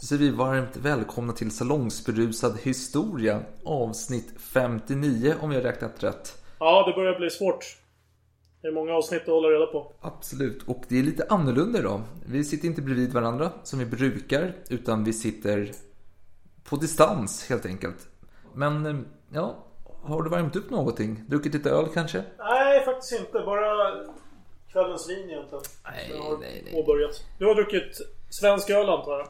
så är vi varmt välkomna till Salongsberusad historia avsnitt 59 om jag räknat rätt. Ja, det börjar bli svårt. Det är många avsnitt att hålla reda på. Absolut, och det är lite annorlunda idag. Vi sitter inte bredvid varandra som vi brukar, utan vi sitter på distans helt enkelt. Men eh, ja, har du värmt upp någonting? Druckit lite öl kanske? Nej, faktiskt inte. Bara kvällens vin egentligen. Nej, nej, nej. påbörjat. Du har druckit svensk öl antar jag?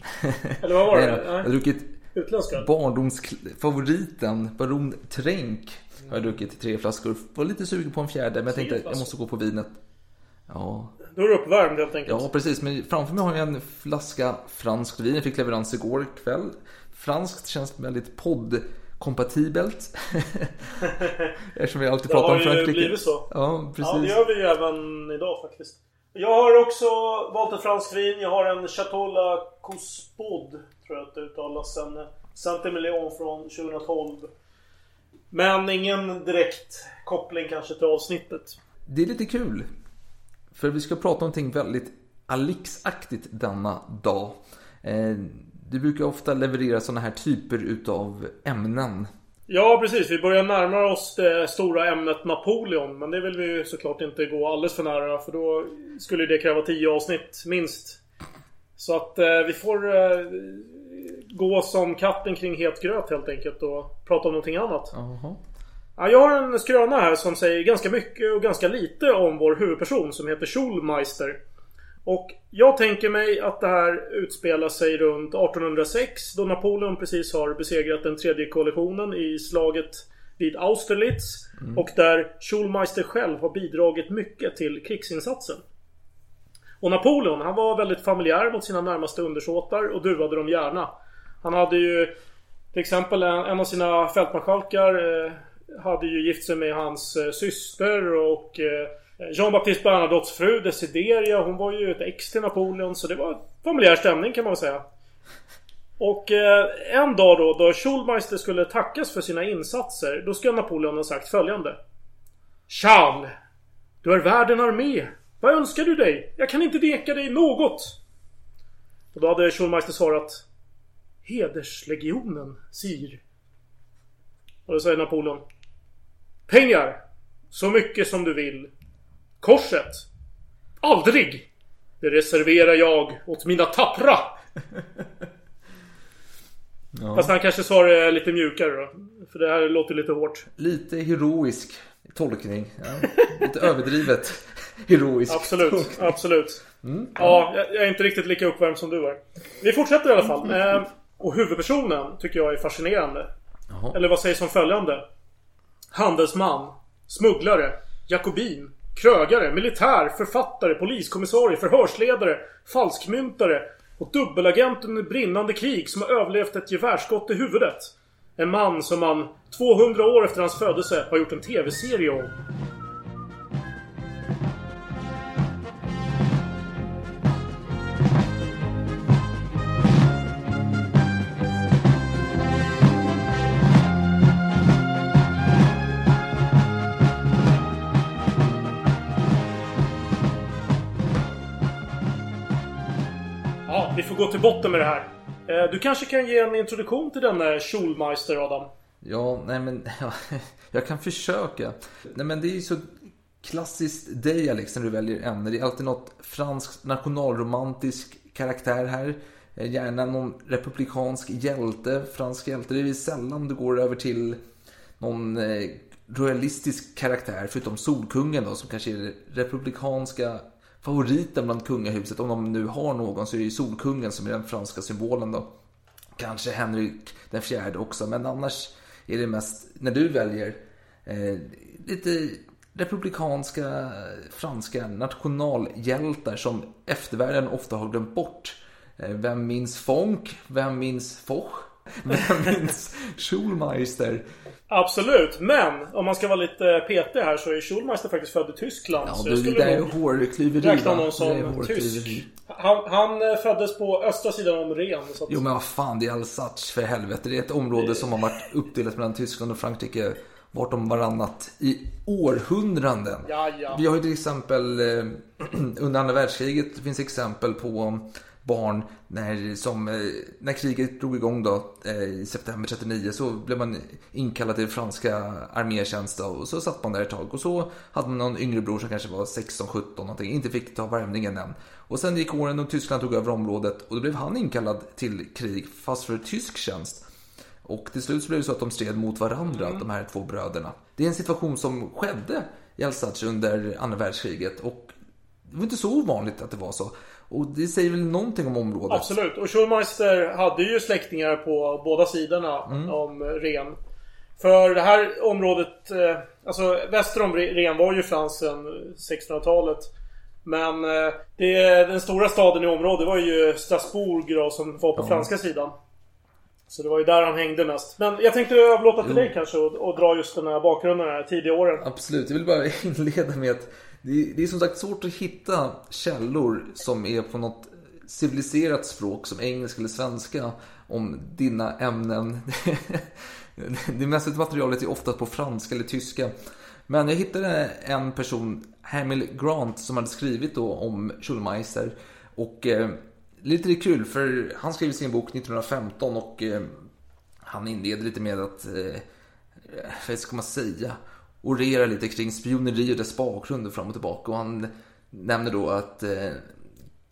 Eller vad var det? Jag har druckit Utländsk barndomsfavoriten, Baron Tränk. Har jag druckit tre flaskor. Var lite sugen på en fjärde, men jag tänkte jag måste gå på vinet. Ja, Då är du uppvärmd helt enkelt. Ja, precis. Men framför mig har jag en flaska franskt vin. Jag fick leverans igår kväll. Franskt känns väldigt poddkompatibelt. Eftersom vi alltid Det pratar har om ju Frankrike. blivit så. Ja, precis. Ja, det gör vi ju även idag faktiskt. Jag har också valt ett franskt vin. Jag har en Chateau La Cuspod, tror jag att det uttalas. En Saint-Emilion från 2012. Men ingen direkt koppling kanske till avsnittet. Det är lite kul. För vi ska prata om någonting väldigt Alix-aktigt denna dag. Eh, du brukar ofta leverera sådana här typer utav ämnen. Ja, precis. Vi börjar närma oss det stora ämnet Napoleon. Men det vill vi ju såklart inte gå alldeles för nära. För då skulle det kräva tio avsnitt, minst. Så att eh, vi får eh, gå som katten kring het gröt helt enkelt och prata om någonting annat. Jaha. Ja, jag har en skröna här som säger ganska mycket och ganska lite om vår huvudperson som heter Schulmeister. Och jag tänker mig att det här utspelar sig runt 1806 då Napoleon precis har besegrat den tredje koalitionen i slaget vid Austerlitz. Och där Schulmeister själv har bidragit mycket till krigsinsatsen. Och Napoleon, han var väldigt familjär mot sina närmaste undersåtar och duvade dem gärna. Han hade ju till exempel en, en av sina fältmarskalkar eh, hade ju gift sig med hans eh, syster och eh, Jean-Baptiste Bernadottes fru Desideria hon var ju ett ex till Napoleon så det var familjär stämning kan man väl säga. Och eh, en dag då, då Schulmeister skulle tackas för sina insatser, då ska Napoleon ha sagt följande. Charles! Du är värd en armé. Vad önskar du dig? Jag kan inte neka dig något. Och då hade Schulmeister svarat. Hederslegionen, sir. Och då säger Napoleon. Pengar! Så mycket som du vill. Korset? Aldrig! Det reserverar jag åt mina tappra! Fast han kanske svarar lite mjukare då. För det här låter lite hårt. Lite heroisk tolkning. Ja. Lite överdrivet heroisk Absolut, absolut. Ja, jag jag är inte riktigt lika uppvärmd som du är. Vi fortsätter i alla fall. Eh, och huvudpersonen tycker jag är fascinerande. Jaha. Eller vad sägs om följande? Handelsman, smugglare, jakobin, krögare, militär, författare, poliskommissarie, förhörsledare, falskmyntare och dubbelagent under brinnande krig som har överlevt ett gevärsskott i huvudet. En man som man 200 år efter hans födelse har gjort en TV-serie om. Får gå till botten med det här. Eh, du kanske kan ge en introduktion till denne Schulmeister, Adam? Ja, nej men ja, jag kan försöka. Nej men det är ju så klassiskt dig Alex när du väljer ämne. Det är alltid något fransk nationalromantisk karaktär här. Eh, gärna någon republikansk hjälte, fransk hjälte. Det är ju sällan du går över till någon eh, royalistisk karaktär, förutom Solkungen då, som kanske är det republikanska favoriten bland kungahuset. Om de nu har någon så är det ju Solkungen som är den franska symbolen då. Kanske Henrik den fjärde också, men annars är det mest, när du väljer, eh, lite republikanska franska nationalhjältar som eftervärlden ofta har glömt bort. Eh, vem minns Fonk? Vem minns Foch? Vem minns Schulmeister? Absolut, men om man ska vara lite petig här så är Schulmeister faktiskt född i Tyskland. Ja, så det, det är hårklyveri. räkna honom som tysk. Han, han eh, föddes på östra sidan om Ren. Så att, Jo men vad fan, det är Alsace för helvete. Det är ett område som har varit uppdelat mellan Tyskland och Frankrike vart om varannat i århundraden. Ja, ja. Vi har ju till exempel eh, under andra världskriget det finns exempel på barn när, som, eh, när kriget drog igång då, eh, i september 39 så blev man inkallad till franska armétjänst och så satt man där ett tag och så hade man någon yngre bror som kanske var 16-17 någonting, inte fick ta värvningen än. Och sen gick åren och Tyskland tog över området och då blev han inkallad till krig fast för tysk tjänst. Och till slut så blev det så att de stred mot varandra, de här två bröderna. Det är en situation som skedde i Alsace under andra världskriget och det var inte så ovanligt att det var så. Och det säger väl någonting om området. Absolut. Och Schulmeister hade ju släktingar på båda sidorna Mm. om Ren. För det här området, eh, alltså väster om Ren var ju franskt sedan 1600-talet. Men eh, det, den stora staden i området var ju Strasbourg då, som var på Ja. franska sidan. Så det var ju där han hängde mest. Men jag tänkte överlåta till Jo. dig kanske och, och dra just den här bakgrunden, den här tidiga åren. Absolut, jag vill bara inleda med att det, det är som sagt svårt att hitta källor som är på något civiliserat språk som engelska eller svenska om dina ämnen. Det mesta av materialet är ofta på franska eller tyska. Men jag hittade en person, Hamil Grant, som hade skrivit då om Schulmeister. Och eh, lite kul, för han skrev sin bok 1915 och eh, han inleder lite med att, eh, vad ska man säga, orera lite kring spioneri och dess bakgrund och fram och tillbaka. Och han nämner då att eh,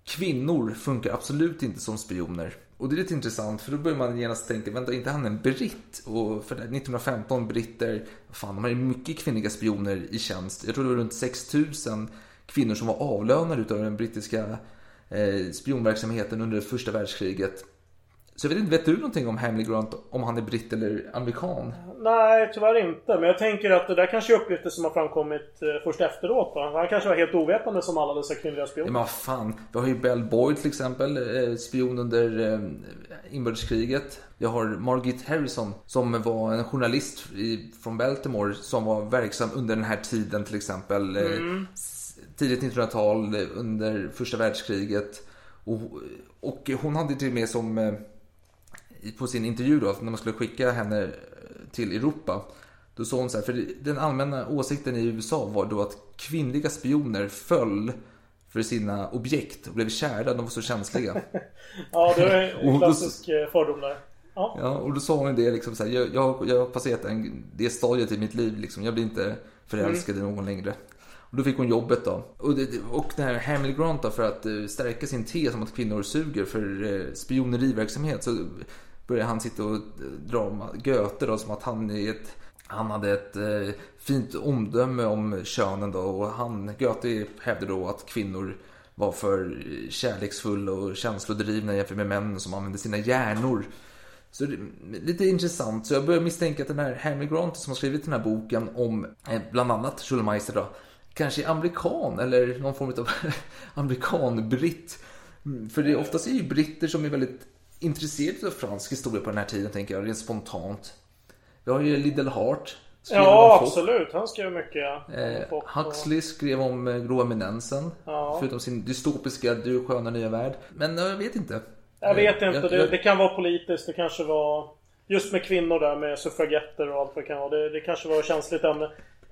kvinnor funkar absolut inte som spioner. Och det är lite intressant för då börjar man genast tänka, vänta, är inte han en britt? Och för 1915 britter, fan, de hade ju mycket kvinnliga spioner i tjänst. Jag tror det var runt 6000 kvinnor som var avlönade utav den brittiska eh, spionverksamheten under första världskriget. Så vet vet du någonting om Hamley Grant, om han är britt eller amerikan? Nej, tyvärr inte. Men jag tänker att det där kanske är uppgifter som har framkommit eh, först efteråt. Va? Han kanske var helt ovetande som alla dessa kvinnliga Ja, spioner. men vad fan. Vi har ju Bell Boyd till exempel, eh, spion under eh, inbördeskriget. Jag har Margit Harrison som var en journalist från Baltimore som var verksam under den här tiden till exempel. Mm. Tidigt 1900-tal, eh, under första världskriget. Och, och hon hade till och med som på sin intervju då, när man skulle skicka henne eh, till Europa. Då sa hon så här, för den allmänna åsikten i USA var då att kvinnliga spioner föll för sina objekt och blev kära, de var så känsliga. Ja, det är en klassisk eh, fördom där. Ja. Ja, och då sa hon det liksom så här, jag, jag, jag har passerat en, det stadiet i mitt liv liksom, jag blir inte förälskad i någon längre. Och då fick hon jobbet då. Och, det, och den här Hamil Grant då, för att eh, stärka sin tes om att kvinnor suger för spioneriverksamhet så började han sitta och dra om Goethe då som att han är ett han hade ett eh, fint omdöme om könen då och han, Goethe hävdade då att kvinnor var för kärleksfulla och känslodrivna jämfört med män som använde sina hjärnor. Så det, lite intressant. Så jag börjar misstänka att den här Henry Grant som har skrivit den här boken om eh, bland annat Schulmeister då, kanske är amerikan eller någon form av amerikan-britt. Mm, för det är oftast är ju britter som är väldigt intresserade av fransk historia på den här tiden, tänker jag, rent spontant. Vi har ju Liddell Hart. skrev Ja, absolut. Han skrev mycket. Eh, Och- Huxley skrev om eh, grå eminensen. Ja. Förutom sin dystopiska Du sköna nya värld. Men eh, jag vet inte. Jag vet Eh, inte. jag- Det, jag- det kan vara politiskt. Det kanske var... Just med kvinnor där med suffragetter och allt vad det kan vara. Det, det kanske var ett känsligt ämne.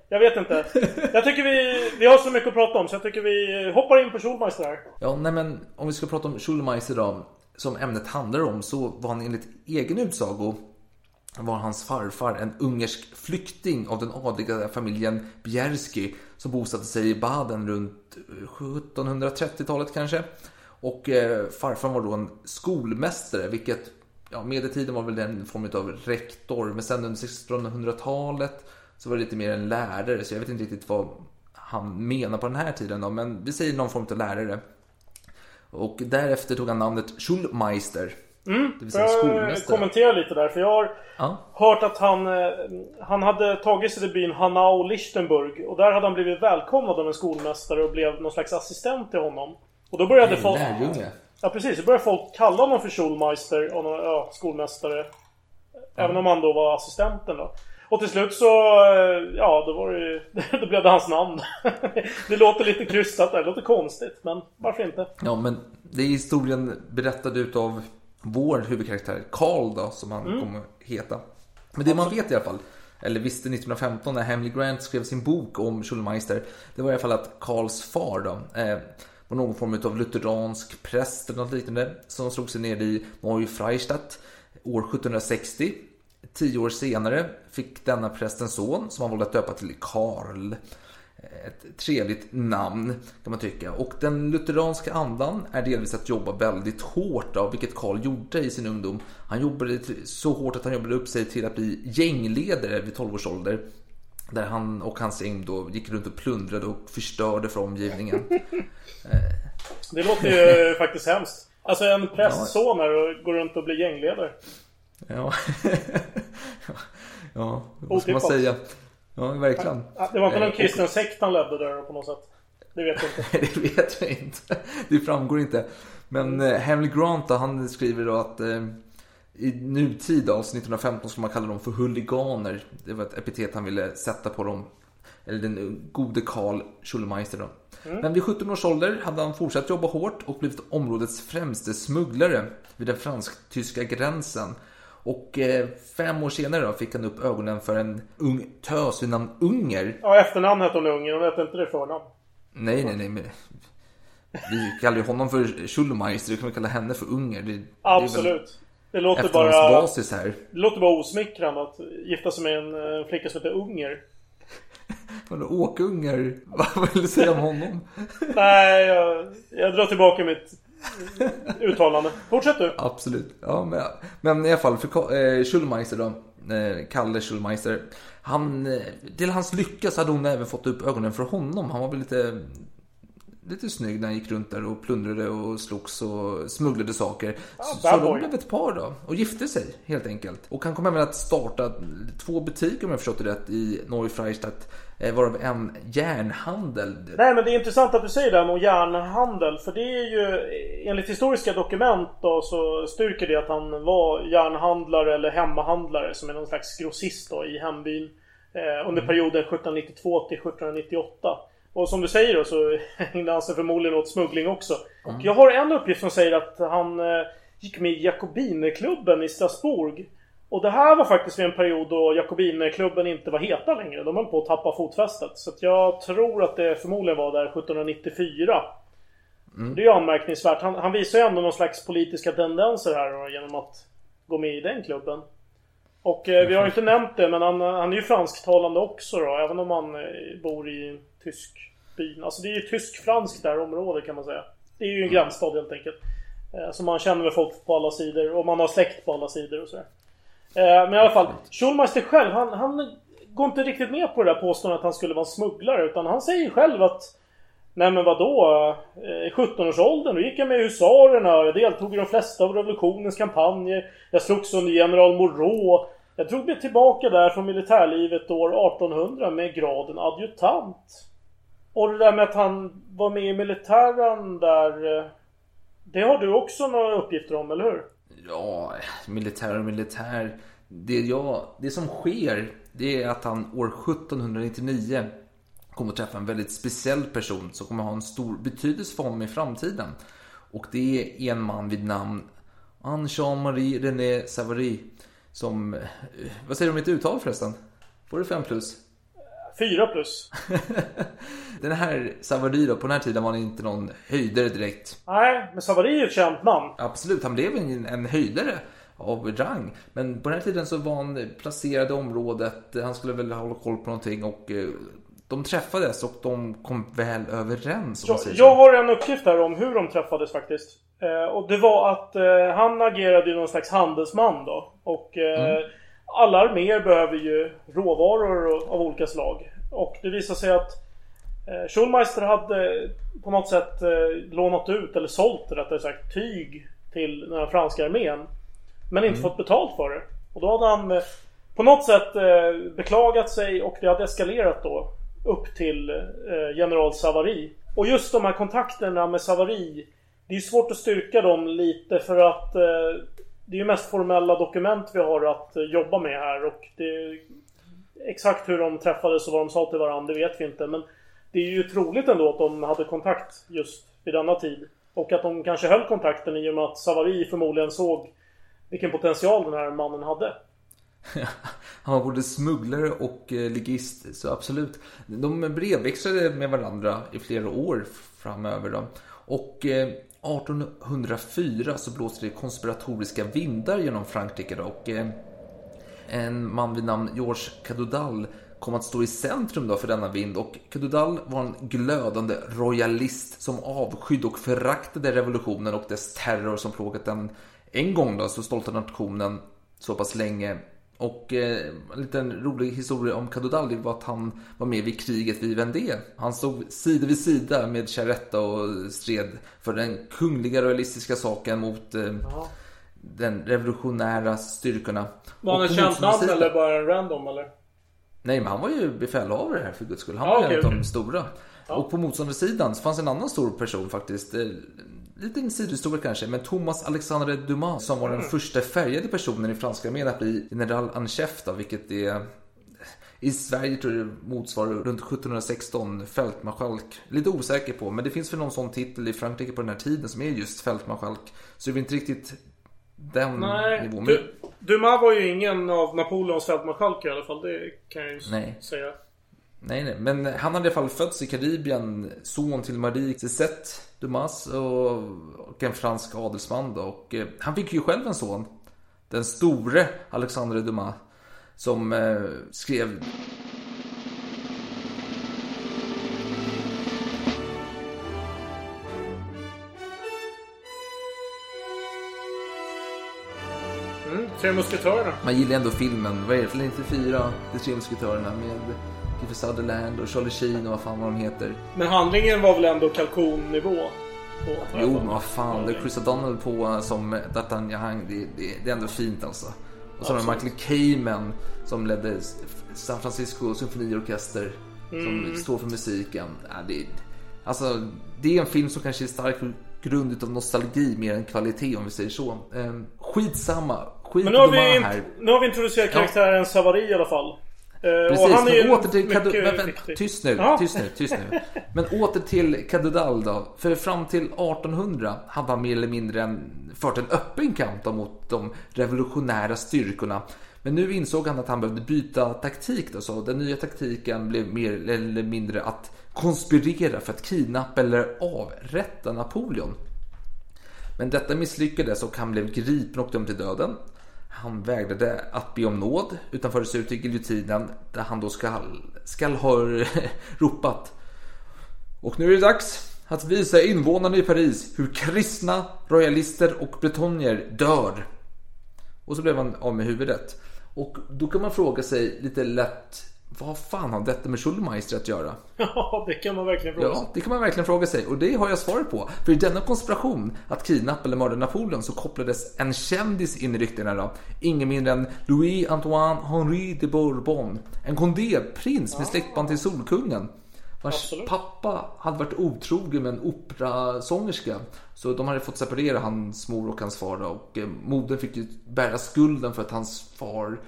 Jag vet inte. Jag tycker vi... Vi har så mycket att prata om så jag tycker vi hoppar in på Schulmeister här. Ja, nej men om vi ska prata om Schulmeister då, som ämnet handlar om, så var han enligt egen utsago var hans farfar en ungersk flykting av den adliga familjen Bjerski som bosatte sig i Baden runt eh, 1730-talet kanske. Och eh, farfar var då en skolmästare, vilket ja, medeltiden var väl den form av rektor. Men sen under 1600-talet så var det lite mer en lärare. Så jag vet inte riktigt vad han menar på den här tiden då. Men vi säger någon form av lärare. Och därefter tog han namnet Schulmeister. Mm. Det vill säga Får jag skolmästare. kommentera lite där? För jag har Ja. hört att han, eh, han hade tagit sig till byn Hanau Lichtenburg. Och där hade han blivit välkomnad av en skolmästare och blev någon slags assistent till honom. Och då började folk... lärjunge. Ja precis, då började folk kalla honom för Schulmeister och någon, ja, skolmästare. Även om han då var assistenten då. Och till slut så, eh, ja då var det ju, då blev det hans namn. det låter lite krystat där, det låter konstigt. Men varför inte? Ja, men det är historien berättad utav vår huvudkaraktär Karl då, som han Mm. kommer heta. Men det man vet i alla fall, eller visste 1915 när Hamley Grant skrev sin bok om Schulmeister, det var i alla fall att Karls far då, eh, var någon form av lutheransk präst eller något liknande som slog sig ner i Neufreistadt år 1760. Tio år senare fick denna präst en son som han valde att döpa till Karl. Ett trevligt namn kan man tycka. Och den lutheranska andan är delvis att jobba väldigt hårt av vilket Karl gjorde i sin ungdom. Han jobbade så hårt att han jobbade upp sig till att bli gängledare vid 12 års ålder. Där han och hans gäng då gick runt och plundrade och förstörde för omgivningen. Det låter ju faktiskt hemskt. Alltså en prästson här och går runt och blir gängledare. Ja, ja vad ska man säga? Ja, verkligen. Det var inte någon Eh, och- kristen sekt han ledde där på något sätt. Det vet jag inte. det vet jag inte. Det framgår inte. Men eh, Hamley Grant då, han skriver då att eh, i nutid, alltså 1915, skulle man kalla dem för huliganer. Det var ett epitet han ville sätta på dem. Eller den gode Karl Schulmeister då. Men vid 17 års ålder hade han fortsatt jobba hårt och blivit områdets främste smugglare vid den fransk-tyska gränsen. Och eh, fem år senare då fick han upp ögonen för en ung tös vid namn Unger. Ja, efternamn hette hon Ungern. Hon hette inte det förnamn. Nej, nej, nej. Men... Vi kallar ju honom för Schulmeister, då kan vi kalla henne för Unger. Det, Absolut. Det Det är låter väl bara... efterhandsbasis här. Det låter bara osmickrande att gifta sig med en eh, flicka som heter Unger. Vadå, Åkunger? Vad vill du säga om honom? Nej, jag, jag drar tillbaka mitt uttalande. Fortsätt du. Absolut. Ja, men, men i alla fall, för eh, Schulmeister då. Eh, Kalle Schulmeister. Han, eh, till hans lycka så hade hon även fått upp ögonen för honom. Han var väl lite, lite snygg när han gick runt där och plundrade och slogs och smugglade saker. så bad så de blev ett par då och gifte sig helt enkelt. Och han kom även att starta två butiker om jag förstått det rätt i Neufreistadt. Eh, varav en järnhandel. Nej men det är intressant att du säger det här med järnhandel. För det är ju enligt historiska dokument då så styrker det att han var järnhandlare eller hemmahandlare som är någon slags grossist då i hembyn. Eh, under perioden 1792 till 1798. Och som du säger då så ägnade han sig förmodligen åt smuggling också. Och jag har en uppgift som säger att han eh, gick med i Jakobinerklubben i Strasbourg. Och det här var faktiskt vid en period då Jakobinerklubben inte var heta längre. De höll på att tappa fotfästet. Så att jag tror att det förmodligen var där 1794. Det är ju anmärkningsvärt. Han, han visar ju ändå någon slags politiska tendenser här då, genom att gå med i den klubben. Och eh, vi har ju inte nämnt det men han, han är ju fransktalande också då. Även om han eh, bor i tysk by. Alltså det är ju tysk-franskt där område kan man säga. Det är ju en gränsstad helt enkelt. Eh, så man känner med folk på alla sidor och man har släkt på alla sidor och sådär. Eh, men i alla fall, Schulmeister själv, han, han går inte riktigt med på det där påståendet att han skulle vara en smugglare. Utan han säger själv att Nej men vadå? Eh, I 17-årsåldern då gick jag med i husarerna. Jag deltog i de flesta av revolutionens kampanjer. Jag slogs under general Moreau. Jag drog mig tillbaka där från militärlivet år 1800 med graden adjutant. Och det där med att han var med i militären där. Eh, det har du också några uppgifter om, eller hur? Ja, militär och militär. Det, jag, det som sker, det är att han år 1799 kommer att träffa en väldigt speciell person som kommer att ha en stor betydelse för honom i framtiden. Och det är en man vid namn Anne-Jean-Marie René Savary. Som, eh, vad säger du om mitt uttal förresten? Får du 5 plus? 4 plus. Den här Savary då, på den här tiden var han inte någon höjdare direkt. Nej, men Savary är ju ett känt namn. Absolut, han blev en, en höjdare av rang. Men på den här tiden så var han placerad i området. Han skulle väl hålla koll på någonting och eh, de träffades och de kom väl överens om Jag, jag har en uppgift här om hur de träffades faktiskt. Eh, och det var att eh, han agerade ju någon slags handelsman då. Och eh, alla arméer behöver ju råvaror av olika slag. Och det visar sig att eh, Schulmeister hade på något sätt lånat ut, eller sålt rättare sagt, tyg till den här franska armén. Men inte Mm. fått betalt för det. Och då hade han på något sätt beklagat sig och det hade eskalerat då upp till general Savary. Och just de här kontakterna med Savary det är svårt att styrka dem lite för att eh, Det är ju mest formella dokument vi har att eh, jobba med här och det Exakt hur de träffades och vad de sa till varandra det vet vi inte men Det är ju troligt ändå att de hade kontakt just vid denna tid. Och att de kanske höll kontakten i och med att Savary förmodligen såg vilken potential den här mannen hade. Han var både smugglare och eh, ligist, så absolut. De brevväxlade med varandra i flera år framöver. Då. Och eh, 1804 så blåste det konspiratoriska vindar genom Frankrike. Då, och eh, en man vid namn Georges Cadoudal kom att stå i centrum då för denna vind och Cadoudal var en glödande royalist som avskydde och föraktade revolutionen och dess terror som plågat den en gång då så stolta nationen så pass länge. Och eh, en liten rolig historia om Cadoudal det var att han var med vid kriget vid Vendée. Han stod sida vid sida med Charetta och stred för den kungliga royalistiska saken mot eh, den revolutionära styrkorna. Var han känt motståndets namn sida- eller bara en random eller? Nej, men han var ju befälhavare här för guds skull. Han Ja, var okej, en av de stora. Och på motståndarsidan så fanns en annan stor person faktiskt. Eh, Lite en sidohistoria kanske, men Thomas Alexandre Dumas som var den Mm. första färgade personen i franska armén att bli general en chef då, vilket är i Sverige tror jag det motsvarar runt 1716 fältmarskalk. Lite osäker på, men det finns väl någon sån titel i Frankrike på den här tiden som är just fältmarskalk. Så det är inte riktigt den Nej, nivån. du, Dumas var ju ingen av Napoleons fältmarskalkar i alla fall. Det kan jag ju Nej. säga. Nej, nej, men han hade i alla fall fötts i Karibien, son till Marie Cézette Dumas och, och en fransk adelsman då. Och eh, han fick ju själv en son, den store Alexandre Dumas, som eh, skrev Mm, Tre musketörerna. Man gillar ändå filmen. Vad är det? För 94, De tre musketörerna med Kiefer Sutherland och Charlie Sheen och vad fan vad de heter. Men handlingen var väl ändå kalkonnivå? På, Jo, men vad fan. Det är Chris O'Donnell på som D'Artagnan. Det, det, det är ändå fint alltså. Och så har. Michael Kamen som ledde San Francisco symfoniorkester. Mm. Som står för musiken. Ja, det, alltså, det är en film som kanske är stark på grund av nostalgi mer än kvalitet om vi säger så. Ehm, skitsamma. Skit Men nu har, vi, här. nu har vi introducerat Ja. karaktären Savary i alla fall. Eh, Precis, och han är men åter till Cadu... Vänta, viktig. tyst nu, Ja. tyst nu, tyst nu. Men åter till Cadudal då. För fram till 1800 hade han mer eller mindre en, fört en öppen kamp mot de revolutionära styrkorna. Men nu insåg han att han behövde byta taktik då, så den nya taktiken blev mer eller mindre att konspirera för att kidnappa eller avrätta Napoleon. Men detta misslyckades och han blev gripen och dömd till döden. Han vägrade att be om nåd utan fördes ut i giljotinen där han då skall, skall ha ropat. Och nu är det dags att visa invånarna i Paris hur kristna, royalister och bretonnier dör. Och så blev han av med huvudet. Och då kan man fråga sig lite lätt vad fan har detta med Schulmeister att göra? Ja, det kan man verkligen fråga sig. Ja, det kan man verkligen fråga sig. Och det har jag svaret på. För i denna konspiration att kidnappa eller mörda Napoleon så kopplades en kändis in i ryktena då. Ingen mindre än Louis Antoine Henri de Bourbon. En Condé-prins med släktband till Solkungen. Vars Absolut. pappa hade varit otrogen med en operasångerska. Så de hade fått separera hans mor och hans far. Då. Och eh, modern fick ju bära skulden för att hans far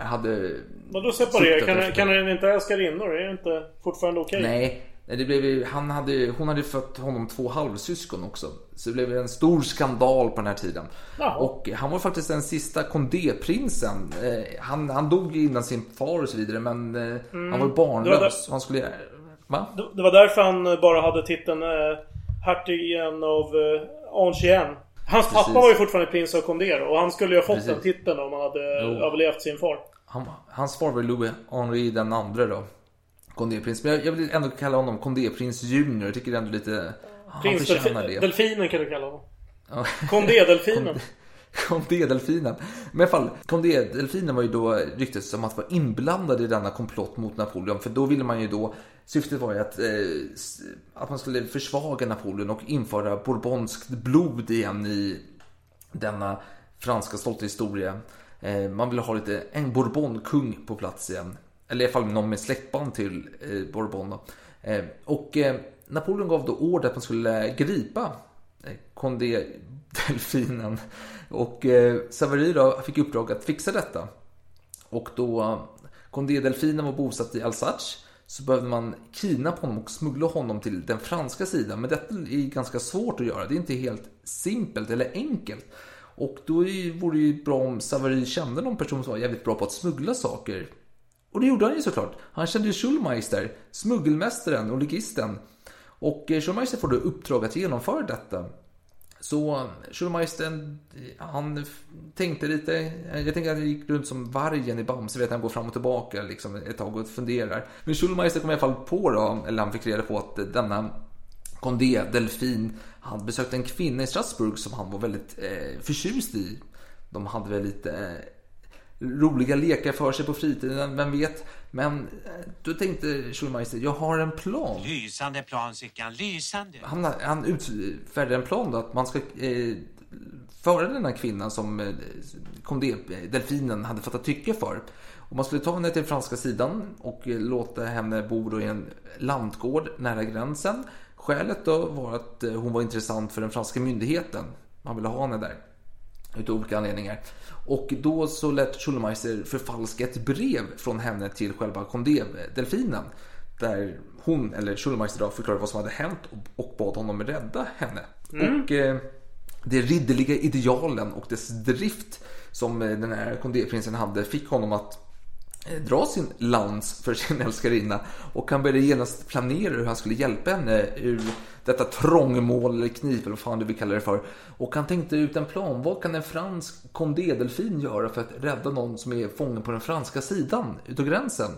hade... Vadå separera? Kan, kan den inte älskarinnor? Är det inte fortfarande okej? Nej, nej, det blev han hade, hon hade fött honom två halvsyskon också. Så det blev en stor skandal på den här tiden. Jaha. Och han var faktiskt den sista Condé-prinsen. Eh, han, han dog innan sin far och så vidare, men eh, han var Mm. Det var barnlös. där- Han skulle... Va? Det, det var därför han bara hade titeln eh, Hertigen av eh, Angien. Hans Precis. pappa var ju fortfarande prins av Condé och han skulle ju ha fått Precis. den titeln om han hade Jo. överlevt sin far. Han, hans far var Louis Henri den andra då. Condé-prins. Men jag, jag vill ändå kalla honom Condé-prins junior. Jag tycker ändå lite... Han Prins förtjänar Delfi- det. Delfinen kan du kalla honom. Ja. Condé-delfinen. Condé-delfinen. Men i alla fall, Condé-delfinen var ju då ryktet som att vara inblandad i denna komplott mot Napoleon. För då ville man ju då, syftet var ju att, eh, att man skulle försvaga Napoleon och införa bourbonskt blod igen i denna franska stolta historia. Eh, man ville ha lite, en bourbonkung på plats igen. Eller i alla fall någon med släktband till eh, Bourbon. Eh, och eh, Napoleon gav då order att man skulle gripa eh, Condé-delfinen. Och eh, Savary då fick uppdrag att fixa detta. Och då eh, Condé-delfinen var bosatt i Alsace så behövde man kidnappa honom och smuggla honom till den franska sidan. Men detta är ganska svårt att göra. Det är inte helt simpelt eller enkelt. Och då vore det ju bra om Savary kände någon person som var jävligt bra på att smuggla saker. Och det gjorde han ju såklart. Han kände ju Schulmeister, smuggelmästaren och ligisten. Och eh, Schulmeister får då uppdrag att genomföra detta. Så Schulmeister, han tänkte lite, jag tänker att han gick runt som vargen i Bamse, vet han går fram och tillbaka liksom ett tag och funderar. Men Schulmeister kom i alla fall på då, eller han fick reda på att denna Condé, delfin, han besökte en kvinna i Strasbourg som han var väldigt eh, förtjust i. De hade väl lite eh, roliga lekar för sig på fritiden, vem vet. Men eh, då tänkte Schulmeister, jag har en plan. Lysande plan, Sickan, lysande. Han, han utfärdade en plan då att man ska eh, föra den här kvinnan som eh, Condé, delfinen, hade fattat tycke för. Och man skulle ta henne till franska sidan och eh, låta henne bo då i en lantgård nära gränsen. Skälet då var att eh, hon var intressant för den franska myndigheten. Man ville ha henne där. Utav olika anledningar. Och då så lät Schulmeister förfalska ett brev från henne till själva Condé-delfinen. Där hon, eller Schulmeister förklarade vad som hade hänt och bad honom rädda henne. Mm. Och eh, de ridderliga idealen och dess drift som eh, den här Condé-prinsen hade fick honom att Eh, dra sin lans för sin älskarinna och han började genast planera hur han skulle hjälpa henne ur detta trångmål eller knip eller vad fan du vill kalla det för. Och han tänkte ut en plan. Vad kan en fransk kondedelfin göra för att rädda någon som är fången på den franska sidan utav gränsen?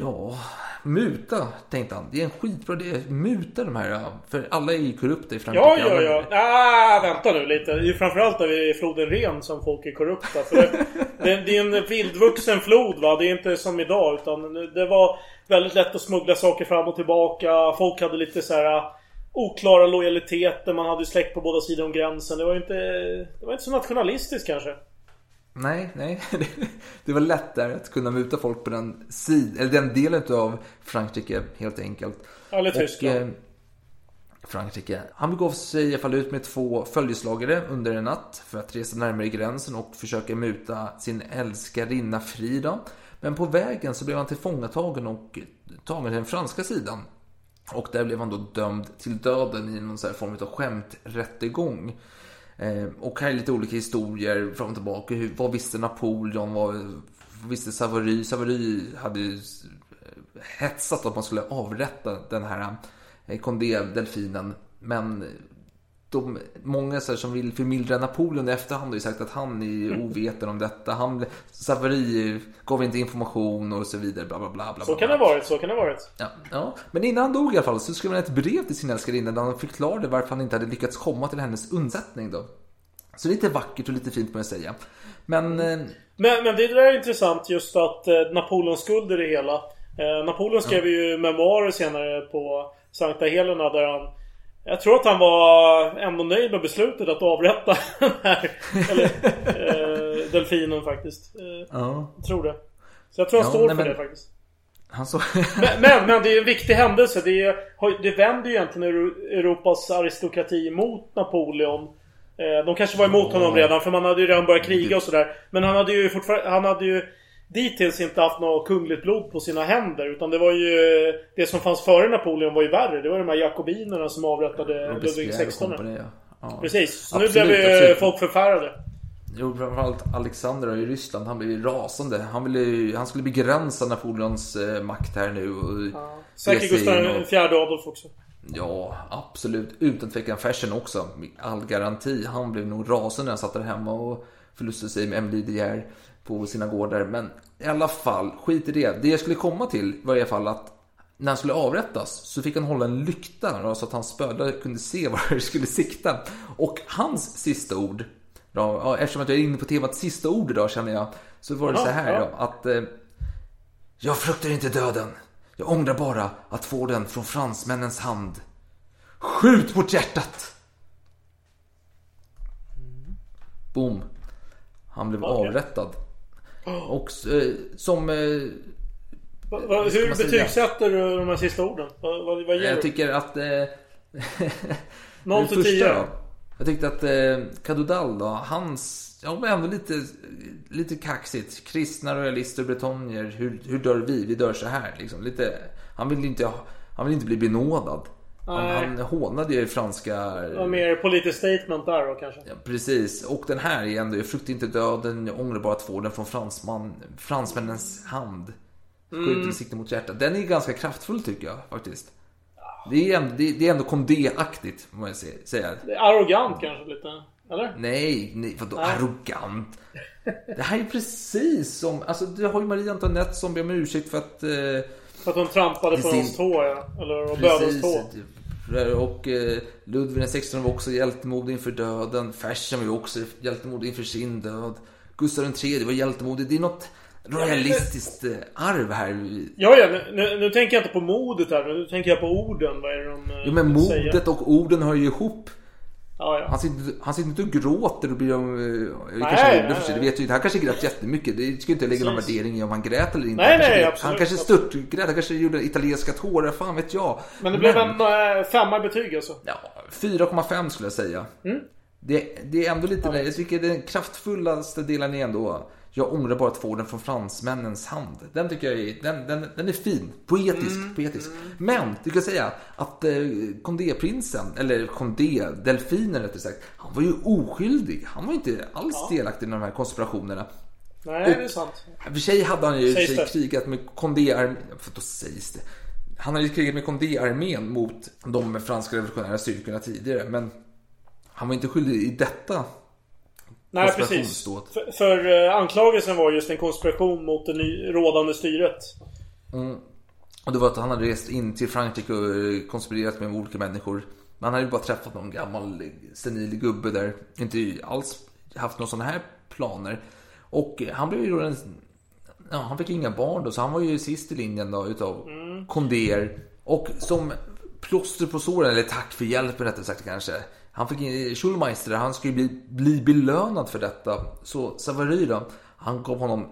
Ja, muta tänkte han. Det är en skitbra idé. Muta de här. För alla är ju korrupta i Frankrike. Ja, ja, ja. Ah, vänta nu lite. Det är framförallt där vid floden Ren som folk är korrupta. För det, det, det är en vildvuxen flod va. Det är inte som idag. Utan det var väldigt lätt att smuggla saker fram och tillbaka. Folk hade lite så här oklara lojaliteter. Man hade släkt på båda sidor om gränsen. Det var inte, det var inte så nationalistiskt kanske. Nej, nej. Det var lätt där att kunna muta folk på den, sid, eller den delen av Frankrike helt enkelt. Eller Tyskland. Och, eh, Frankrike. Han begav sig i alla fall ut med två följeslagare under en natt för att resa närmare gränsen och försöka muta sin älskarinna Frida. Men på vägen så blev han tillfångatagen och tagen till den franska sidan. Och där blev han då dömd till döden i någon form av skämträttegång. Eh, och här är lite olika historier fram och tillbaka. Hur, vad visste Napoleon? Vad, vad visste Savary? Savary hade ju eh, hetsat att man skulle avrätta den här eh, Condé-delfinen. Men de, många så här, som vill förmildra Napoleon i efterhand har ju sagt att han är Mm. oveten om detta. Han, Savary gav inte information och så vidare. Bla, bla, bla, bla, Så kan det ha varit, så kan det ha varit. Ja, ja. Men innan han dog i alla fall så skrev han ett brev till sin älskarinna där han förklarade varför han inte hade lyckats komma till hennes undsättning då. Så lite vackert och lite fint må jag säga. Men... Eh, Men, men det där är intressant just att eh, Napoleons skuld i det hela. Eh, Napoleon skrev ju memoarer senare på Sankta Helena där han jag tror att han var ändå nöjd med beslutet att avrätta den här eller, eh, delfinen faktiskt. Eh, ja. Jag tror det. Så jag tror han Ja, står nej, för men- det faktiskt. han så... Men, men, men det är en viktig händelse. Det, är, det vänder ju egentligen Euro- Europas aristokrati mot Napoleon. Eh, De kanske var emot honom redan för man hade ju redan börjat kriga och sådär. Men han hade ju fortfarande... Han hade ju dittills inte haft något kungligt blod på sina händer. Utan det var ju... Det som fanns före Napoleon var ju värre. Det var de här jakobinerna som avrättade Ludvig XVI. ja. Ja. Precis. Så nu Absolut, blev ju absolut. folk förfärade. Jo, framförallt Alexander i Ryssland. Han blev ju rasande. Han, ville, han skulle begränsa Napoleons eh, makt här nu. Och Ja. Säkert Gustav IV Adolf också. Ja, absolut. Utan tvekan Fersen också. All garanti. Han blev nog rasande när han satt där hemma och förlustade sig med Emily De Geer på sina gårdar. Men i alla fall, skit i det. Det jag skulle komma till var i alla fall att när han skulle avrättas så fick han hålla en lykta då, så att hans spödare kunde se var det skulle sikta. Och hans sista ord ja, eftersom att jag är inne på temat sista ord idag känner jag. Så var det så här då, att... Eh, jag fruktar inte döden. Jag ångrar bara att få den från fransmännens hand. Skjut mot hjärtat! Boom. Han blev Okej. avrättad. Och eh, som... Eh, Va, va, hur betygsätter du de här sista orden? Vad, vad, vad ger jag du? tycker att... Eh, Noll till första tio. då. Jag tyckte att eh, Kadudal då, hans... Ja, var ändå lite, lite kaxigt. Kristna royalister, bretonnier. Hur, hur dör vi? Vi dör så här liksom. Lite, han vill inte, ha- han vill inte bli benådad. Han, han hånade ju franska... Var mer politiskt statement där då kanske. Ja, precis. Och den här är ändå, jag fruktar inte döden, jag ångrar bara att få den från fransman, fransmännens hand. Skjut Mm. sikte mot hjärtat. Den är ganska kraftfull tycker jag faktiskt. Det är ändå, det, det är ändå Condé-aktigt, må jag säga. Arrogant kanske lite. Eller? Nej, nej vadå Nej. arrogant? Det här är precis som, alltså du har ju Marie Antoinette som ber om ursäkt för att... Eh, För att hon trampade på sin- hans tå ja. Eller bödelns tå. Och eh, Ludvig 16 var också hjältemodig inför döden. Fersen var ju också hjältemodig inför sin död. Gustav tredje var hjältemodig. Det är något royalistiskt eh, arv här. Ja, ja. Nu, nu, tänker jag inte på modet här. Nu tänker jag på orden. Vad är det de eh, Jo men säger? modet och orden hör ju ihop. Ja, ja. Han sitter, han sitter inte och gråter och blir de... eh, Nej, kanske nej, sig, det vet ju inte. Han kanske grät jättemycket. Det ska inte lägga någon värdering i om han grät eller inte. Nej, han kanske, nej, absolut, han kanske störtgrät, han kanske gjorde italienska tårar, fan vet jag. Men det blev en eh, femma i betyg alltså. Ja, 4,5 skulle jag säga. Mm. Det, det är ändå lite, jag tycker den kraftfullaste delen är ändå jag ångrar bara att få den från fransmännens hand. Den tycker jag är, den, den, den är fin. Poetisk. Mm. poetisk. Men, du kan säga att eh, Condé-prinsen, eller Condé-delfinen rättare sagt, han var ju oskyldig. Han var inte alls delaktig i de här konspirationerna. Nej, det är sant. Och för sig hade han ju sig krigat med Condé-armén. För då sägs det. Han hade ju krigat med Condé-armén mot de franska revolutionära styrkorna tidigare. Men han var inte skyldig i detta Nej, precis. För, för eh, anklagelsen var just en konspiration mot det ny, rådande styret. Mm. Och det var att han hade rest in till Frankrike och eh, konspirerat med olika människor. Men han hade ju bara träffat någon gammal eh, senil gubbe där. Inte alls haft några sådana här planer. Och han blev ju då en... Ja, han fick inga barn då, så han var ju sist i linjen då utav Mm. Condéer. Och som plåster på såren, eller tack för hjälpen rättare sagt kanske. Han fick in Schulmeister, han skulle bli, bli belönad för detta. Så Savary då, han gav honom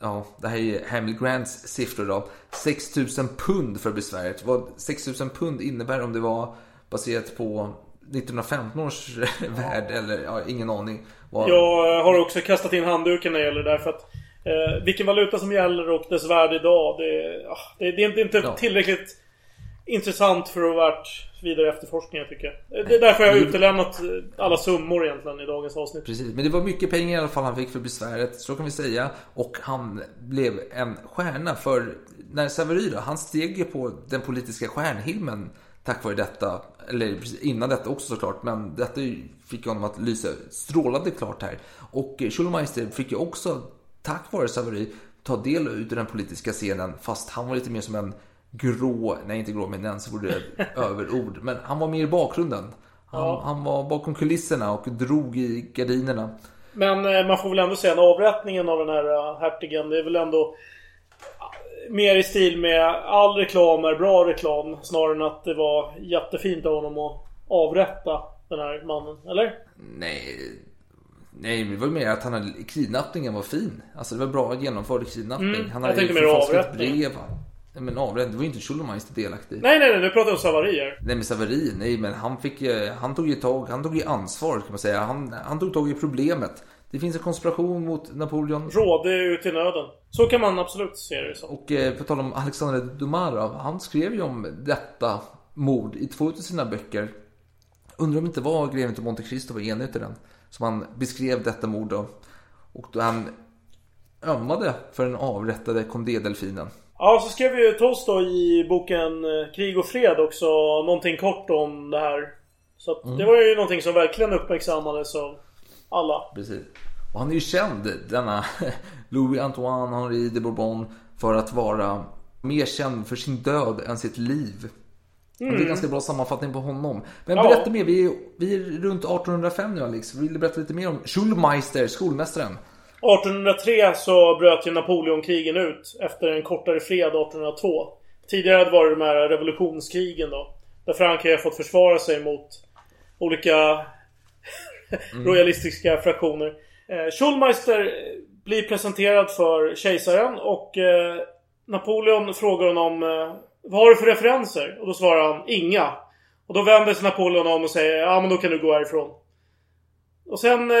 Ja, det här är Hamil Grants siffror då. 6000 pund för besväret. Vad 6000 pund innebär om det var baserat på 1915 års värld eller ja, ingen aning. Vad... Jag eh, har också kastat in handduken när det gäller det där för att eh, vilken valuta som gäller och dess värde idag det, ah, det, det är inte- inte Ja. tillräckligt intressant för att vara värt vidare efterforskning jag tycker. Eh, Det är därför jag har Mm. utelämnat eh, alla summor egentligen i dagens avsnitt. Precis, men det var mycket pengar i alla fall han fick för besväret, så kan vi säga. Och han blev en stjärna för när Savary då, han steg ju på den politiska stjärnhimlen tack vare detta. Eller innan detta också såklart, men detta fick honom att lysa strålande klart här. Och Schulmeister fick ju också, tack vare Savary, ta del ut ur den politiska scenen. Fast han var lite mer som en grå, nej inte grå men ens vore det överord. Men han var mer i bakgrunden. Han, Ja. han var bakom kulisserna och drog i gardinerna. Men eh, man får väl ändå säga att avrättningen av den här eh, hertigen det är väl ändå eh, Mer i stil med all reklam är bra reklam snarare än att det var jättefint av honom att avrätta den här mannen, eller? Nej, nej, det var ju mer att han hade, kidnappningen var fin. Alltså det var bra genomförd kidnappning. Mm, han hade mer förfalskat brev. Nej, men avrättning, det var ju inte Schulmeister delaktig. Nej, nej, nej, nu pratar jag om Savarier. Nej men Savary, nej men han fick han tog ju tag, han tog ju ansvar kan man säga. Han, han tog tag i problemet. Det finns en konspiration mot Napoleon. Råde ut i nöden. Så kan man absolut se det som. Och eh, på tal om Alexander Dumarov, han skrev ju om detta mord i två av sina böcker. Undrar om det inte var Greven till Monte Cristo var enig till den. Som han beskrev detta mord då. Och då han ömmade för den avrättade Condé-delfinen. Ja, så skrev ju Tolstoj i boken eh, Krig och fred också någonting kort om det här. Så att Mm. det var ju någonting som verkligen uppmärksammades av alla. Precis. Och han är ju känd, denna Louis Antoine Henri de Bourbon, för att vara mer känd för sin död än sitt liv. Och Det är Mm. ganska bra sammanfattning på honom. Men Ja. berätta mer, vi är, vi är runt 1805 nu Alex. Vill du berätta lite mer om Schulmeister, skolmästaren? 1803 så bröt ju Napoleonkrigen ut efter en kortare fred 1802. Tidigare hade det varit de här revolutionskrigen då. Där Frankrike har fått försvara sig mot olika rojalistiska fraktioner. Eh, Schulmeister blir presenterad för kejsaren och eh, Napoleon frågar honom eh, Vad har du för referenser? Och då svarar han Inga. Och då vänder sig Napoleon om och säger Ja men då kan du gå härifrån. Och sen,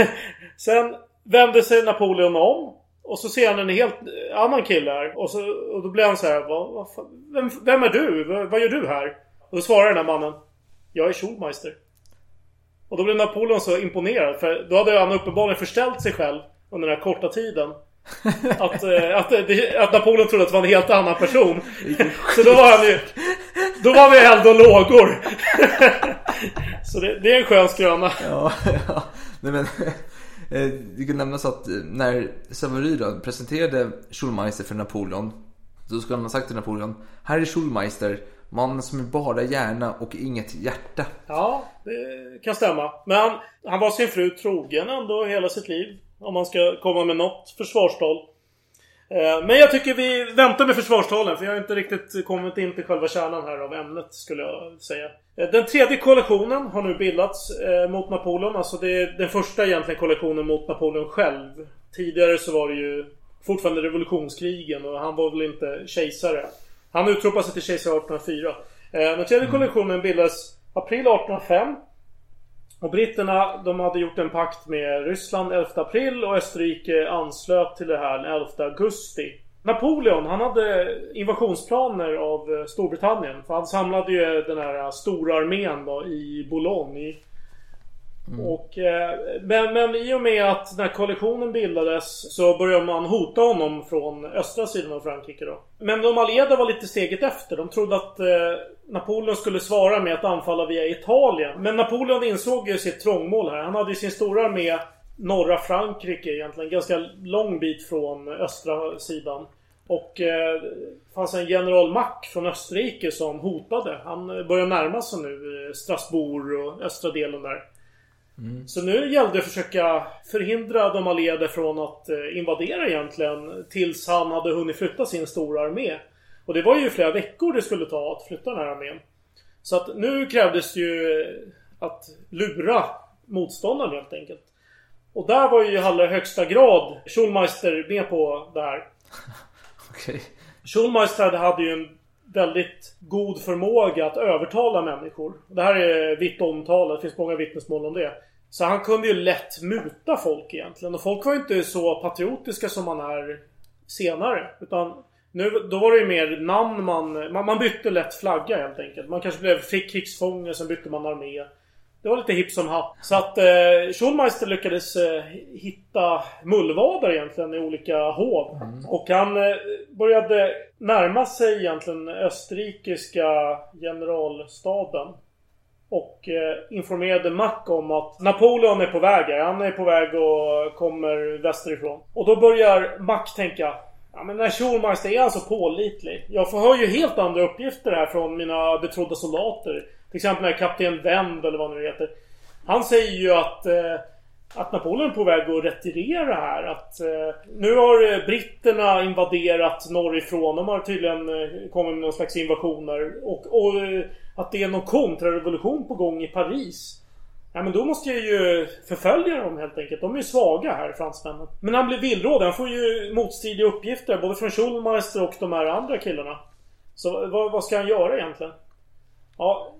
sen vänder sig Napoleon om. Och så ser han en helt eh, annan kille här. Och, så, och då blir han så här. Vad, vad vem, vem är du? Vad, vad gör du här? Och då svarar den här mannen. Jag är Schulmeister. Och då blev Napoleon så imponerad. För då hade han uppenbarligen förställt sig själv under den här korta tiden. Att, eh, att, det- att Napoleon trodde att det var en helt annan person. Så då var han ju... Då var vi eld och lågor. Så det, det är en skön skröna. Ja, ja. Nej, men, eh, Eh, det kan nämnas att eh, när Savary då presenterade Schulmeister för Napoleon. Då skulle han ha sagt till Napoleon. Här är Schulmeister, mannen som är bara hjärna och inget hjärta. Ja, det kan stämma. Men han, han var sin fru trogen ändå hela sitt liv. Om man ska komma med något försvarstal. Eh, Men jag tycker vi väntar med försvarstalen för jag har inte riktigt kommit in till själva kärnan här av ämnet skulle jag säga. Eh, Den tredje koalitionen har nu bildats eh, mot Napoleon. Alltså det är den första egentligen koalitionen mot Napoleon själv. Tidigare så var det ju fortfarande revolutionskrigen och han var väl inte kejsare. Han utropade sig till kejsare 1804. Eh, Den tredje koalitionen bildades april 1805. Och britterna de hade gjort en pakt med Ryssland 11 april och Österrike anslöt till det här den 11 augusti. Napoleon han hade invasionsplaner av Storbritannien. För han samlade ju den här stora armén då i Boulogne. Mm. Och, eh, men, men i och med att när koalitionen bildades så började man hota honom från östra sidan av Frankrike då. Men de allierade var lite steget efter. De trodde att eh, Napoleon skulle svara med att anfalla via Italien. Men Napoleon insåg ju sitt trångmål här. Han hade ju sin stora armé norra Frankrike egentligen. Ganska lång bit från östra sidan. Och eh, det fanns en general Mack från Österrike som hotade. Han börjar närma sig nu eh, Strasbourg och östra delen där. Så nu gällde det att försöka förhindra de allierade från att eh, invadera egentligen. Tills han hade hunnit flytta sin stora armé. Och det var ju flera veckor det skulle ta att flytta den här armén. Så att nu krävdes det ju eh, att lura motståndaren helt enkelt. Och där var ju i allra högsta grad Schulmeister med på det här. Okej. Schulmeister hade ju en väldigt god förmåga att övertala människor. Det här är vitt omtalat, det finns många vittnesmål om det. Så han kunde ju lätt muta folk egentligen. Och folk var ju inte så patriotiska som man är senare. Utan nu, då var det ju mer namn man... Man, man bytte lätt flagga helt enkelt. Man kanske blev, fick krigsfånge, sen bytte man armé. Det var lite hipp som happ. Så att eh, Schulmeister lyckades eh, hitta mullvadar egentligen i olika hov. Och han eh, började närma sig egentligen österrikiska generalstaben. Och eh, informerade Mack om att Napoleon är på väg här. Han är på väg och kommer västerifrån. Och då börjar Mack tänka Ja men den här Schulmeister är alltså pålitlig. Jag får hör ju helt andra uppgifter här från mina betrodda soldater. Till exempel den här kapten Wend eller vad nu heter. Han säger ju att eh, att Napoleon är på väg att retirera här. Att eh, nu har eh, britterna invaderat norrifrån. De har tydligen eh, kommit med någon slags invasioner. Och, och eh, att det är någon kontrarevolution på gång i Paris. Ja men då måste jag ju förfölja dem helt enkelt. De är ju svaga här, fransmännen. Men han blir villrådig. Han får ju motstridiga uppgifter. Både från Schulmeister och de här andra killarna. Så vad, vad ska han göra egentligen? Ja,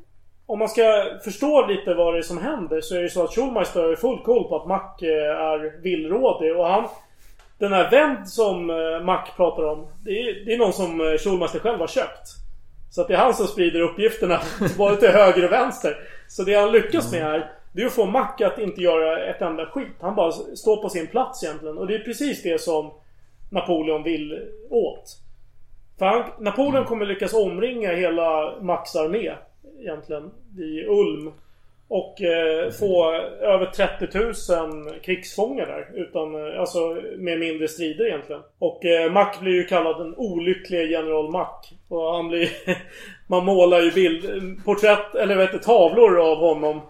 om man ska förstå lite vad det är som händer så är det så att Schulmeister har full koll på att Mack eh, är villrådig och han... Den här vänd som eh, Mack pratar om. Det är, det är någon som eh, Schulmeister själv har köpt. Så att det är han som sprider uppgifterna både till höger och vänster. Så det han lyckas med här Det är att få Mack att inte göra ett enda skit. Han bara står på sin plats egentligen. Och det är precis det som Napoleon vill åt. För han, Napoleon kommer lyckas omringa hela Macks armé egentligen i Ulm. Och eh, få över 30 000 krigsfångar där. Utan, eh, alltså med mindre strider egentligen. Och eh, Mack blir ju kallad den olyckliga general Mack. Och han blir... man målar ju bild, porträtt, eller vet du, tavlor av honom.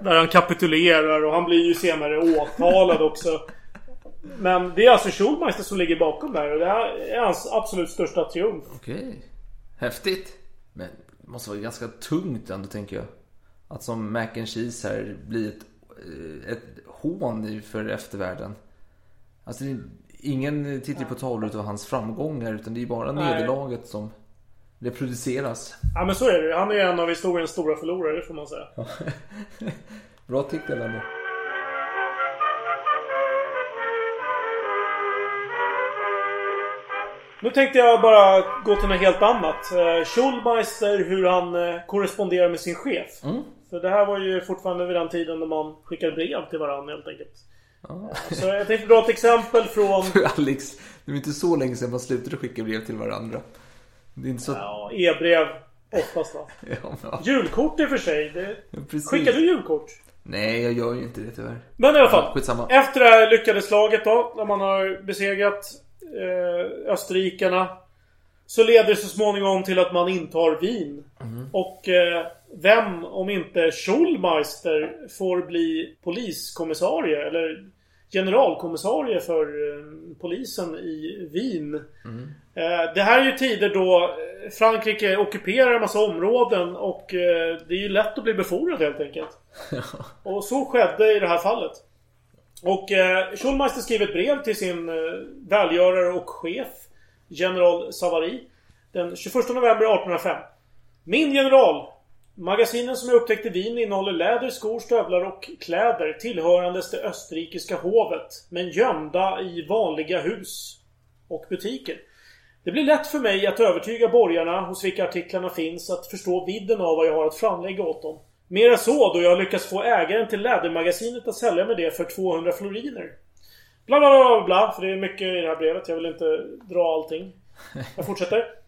Där han kapitulerar och han blir ju senare åtalad också. Men det är alltså Schulmeister som ligger bakom där och det här är hans absolut största triumf. Okej. Häftigt. Men det måste vara ganska tungt ändå tänker jag. Att som mac and cheese här blir ett, eh, ett hån för eftervärlden. Alltså det ingen tittar på tavlor av hans framgångar utan det är bara Nej. nederlaget som reproduceras. Ja men så är det Han är en av historiens stora förlorare får man säga. Bra titel ändå. Nu tänkte jag bara gå till något helt annat. Eh, Schulmeister, hur han eh, korresponderar med sin chef. Mm. För det här var ju fortfarande vid den tiden när man skickade brev till varandra helt enkelt. Så jag tänkte dra ett exempel från... För Alex, det är inte så länge sedan man slutade skicka brev till varandra. Det är inte så. Ja, e-brev oftast va? Ja, ja. Julkort i och för sig. Det... precis. Skickar du julkort? Nej, jag gör ju inte det tyvärr. Men i alla fall. Ja. Efter det här lyckade slaget då, när man har besegrat eh, österrikarna. Så leder det så småningom till att man intar Wien. Och eh, vem, om inte Schulmeister, får bli poliskommissarie eller generalkommissarie för eh, polisen i Wien. Eh, det här är ju tider då eh, Frankrike ockuperar en massa områden och det är ju lätt att bli befordrad helt enkelt. Och så skedde i det här fallet. Och Schulmeister skrev ett brev till sin välgörare och chef General Savary den 21 november 1805. Min general! Magasinen som jag upptäckte i Wien innehåller läder, skor, stövlar och kläder tillhörandes det österrikiska hovet. Men gömda i vanliga hus och butiker. Det blir lätt för mig att övertyga borgarna hos vilka artiklarna finns att förstå vidden av vad jag har att framlägga åt dem. Mera så då jag lyckas få ägaren till lädermagasinet att sälja mig det för 200 floriner. Bla bla bla bla bla, för det är mycket i det här brevet. Jag vill inte dra allting. Jag fortsätter.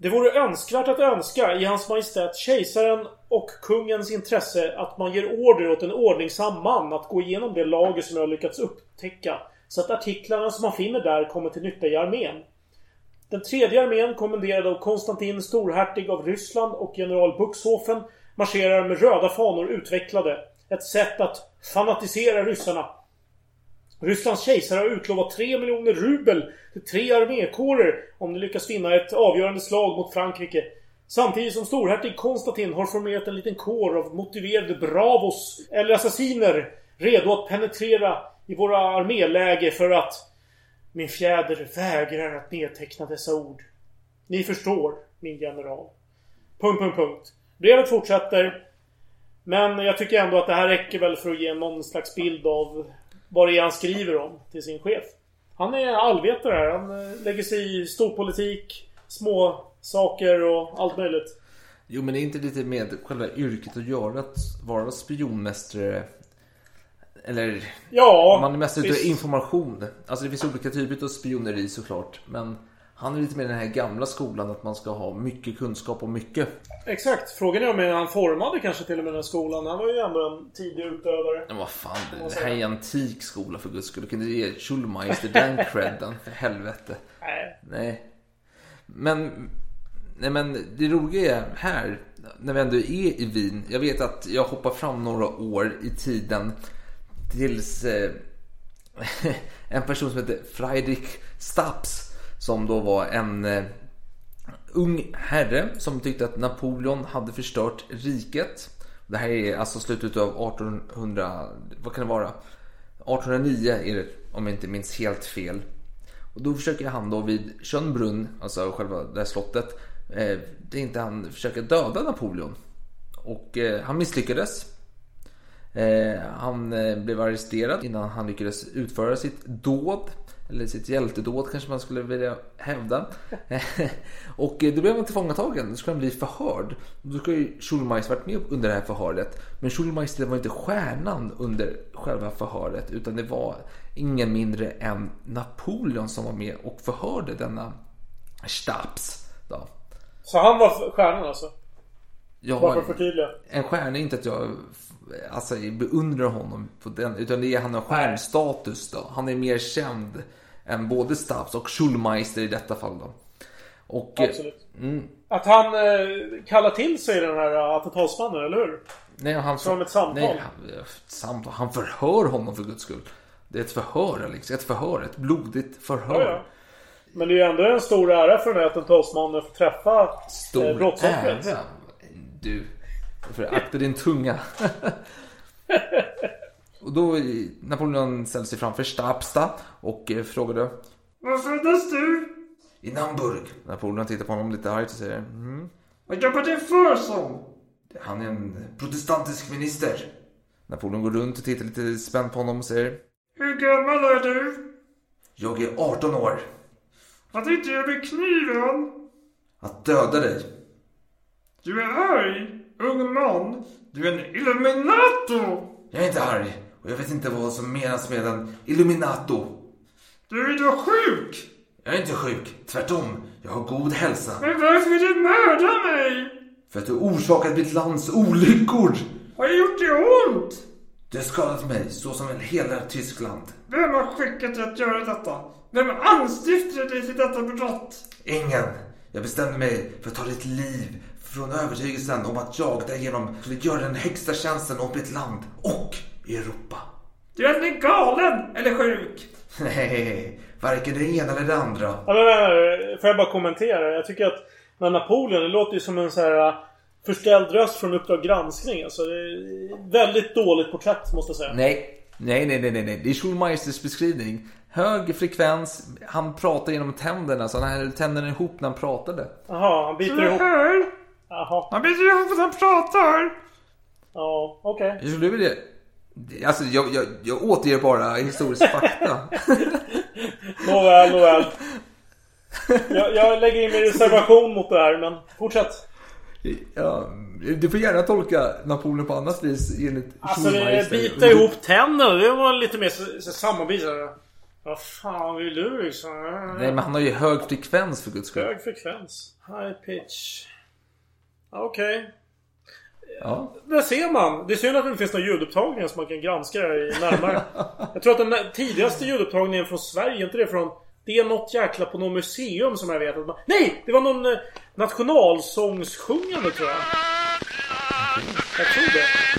Det vore önskvärt att önska i Hans Majestät Kejsaren och kungens intresse att man ger order åt en ordningsam man att gå igenom det lager som jag har lyckats upptäcka. Så att artiklarna som man finner där kommer till nytta i armén. Den tredje armén kommenderad av Konstantin storhertig av Ryssland och general Buxhofen marscherar med röda fanor utvecklade. Ett sätt att fanatisera ryssarna. Rysslands kejsare har utlovat 3 miljoner rubel till tre armékårer om de lyckas vinna ett avgörande slag mot Frankrike. Samtidigt som storhertig Konstantin har formerat en liten kår av motiverade bravos eller assassiner redo att penetrera i våra arméläge för att min fjäder vägrar att nedteckna dessa ord. Ni förstår, min general. Punkt, punkt, punkt. Brevet fortsätter. Men jag tycker ändå att det här räcker väl för att ge någon slags bild av vad det är han skriver om till sin chef. Han är allvetare här. Han eh, lägger sig i storpolitik, små saker och allt möjligt. Jo, men det är inte lite med själva yrket att göra att vara spionmästare? Eller... Ja, Man är mest ute efter information. Alltså det finns olika typer av spioneri såklart. Men han är lite mer den här gamla skolan att man ska ha mycket kunskap om mycket. Exakt. Frågan är om han formade kanske till och med den skolan. Han var ju ändå en tidig utövare. Men vad fan, det här är en antik skola för guds skull. Du kan inte ge Schulmeister den credden, för helvete. Nej. Nej. Men, nej men det roliga är här, när vi ändå är i Wien. Jag vet att jag hoppar fram några år i tiden tills eh, en person som heter Friedrich Staps som då var en eh, ung herre som tyckte att Napoleon hade förstört riket. Det här är alltså slutet av 1800, vad kan det vara? 1809 är det om jag inte minns helt fel. Och då försöker han då vid Schönbrunn, alltså själva det här slottet, eh, tänkte han försöker döda Napoleon. Och eh, han misslyckades. Eh, han eh, blev arresterad innan han lyckades utföra sitt dåd. Eller sitt hjältedåd kanske man skulle vilja hävda. och eh, då blev han tillfångatagen. Då skulle han bli förhörd. Då skulle ju Schulmeister varit med under det här förhöret. Men Schulmeister var inte stjärnan under själva förhöret. Utan det var ingen mindre än Napoleon som var med och förhörde denna Staps. Då. Så han var stjärnan alltså? Jag Bara för att förtydliga. En stjärna är inte att jag alltså, beundrar honom på den, utan det är han har stjärnstatus då. Han är mer känd än både Stubbs och Schulmeister i detta fall då. Och, eh, Absolut. Mm, Att han eh, kallar till sig den här eh, attentatsmannen, eller hur? nej, han, Som ett samtal. Nej, han, ett samtal. Han förhör honom för guds skull. Det är ett förhör Alex. Ett förhör. Ett blodigt förhör. Ja, ja. Men det är ju ändå en stor ära för den här attentatsmannen att få träffa eh, Stor brottsoffret. ära. Du, för akta din tunga. och då Napoleon ställde sig framför Stabsta och eh, frågade Var föddes du? I Namburg. Napoleon tittar på honom lite argt och säger mm, Vad jobbar du för som? Han är en protestantisk minister. Napoleon går runt och tittar lite spänt på honom och säger Hur gammal är du? Jag är 18 år. Vad tänkte jag med kniven? Att döda dig. Du är arg, ung man. Du är en illuminato. Jag är inte arg och jag vet inte vad som menas med en illuminato. Du är då sjuk. Jag är inte sjuk. Tvärtom. Jag har god hälsa. Men varför vill du mörda mig? För att du orsakat mitt lands olyckor. Har jag gjort det ont? Du har skadat mig så som hela Tyskland. Vem har skickat dig att göra detta? Vem anstiftade dig till detta brott? Ingen. Jag bestämde mig för att ta ditt liv från övertygelsen om att jag därigenom skulle göra den högsta tjänsten åt mitt land och Europa. Du är antingen galen eller sjuk. Nej, varken det ena eller det andra. Ja, men, men, får jag bara kommentera? Jag tycker att när Napoleon, det låter ju som en så här uh, förställd röst från Uppdrag granskning. Alltså, det är väldigt dåligt porträtt måste jag säga. Nej, nej, nej, nej, nej. Det är Schulmeisters beskrivning. Hög frekvens, han pratar genom tänderna, så han höll tänderna ihop när han pratade. Jaha, han biter Du ihop. hör? Jaha. Han biter ihop när han pratar. Ja, okej. Jag skulle vilja... Alltså, jag, jag, jag återger bara historisk fakta. Nåväl, nåväl. Jag, jag lägger in min reservation mot det här, men fortsätt. Ja, du får gärna tolka Napoleon på annat vis enligt Alltså det bita ihop tänderna, det var lite mer sammanbitande. Vad fan vill du liksom? Nej, men han har ju hög frekvens för guds skull. Hög frekvens. High pitch. Okej. Ja. Där ser man. Det är synd att det inte finns några ljudupptagningar som man kan granska i närmare. jag tror att den tidigaste ljudupptagningen från Sverige, inte det från... Det är något jäkla på något museum som jag vet att man... Nej! Det var någon eh, nationalsångssjungande tror jag. Jag tror det.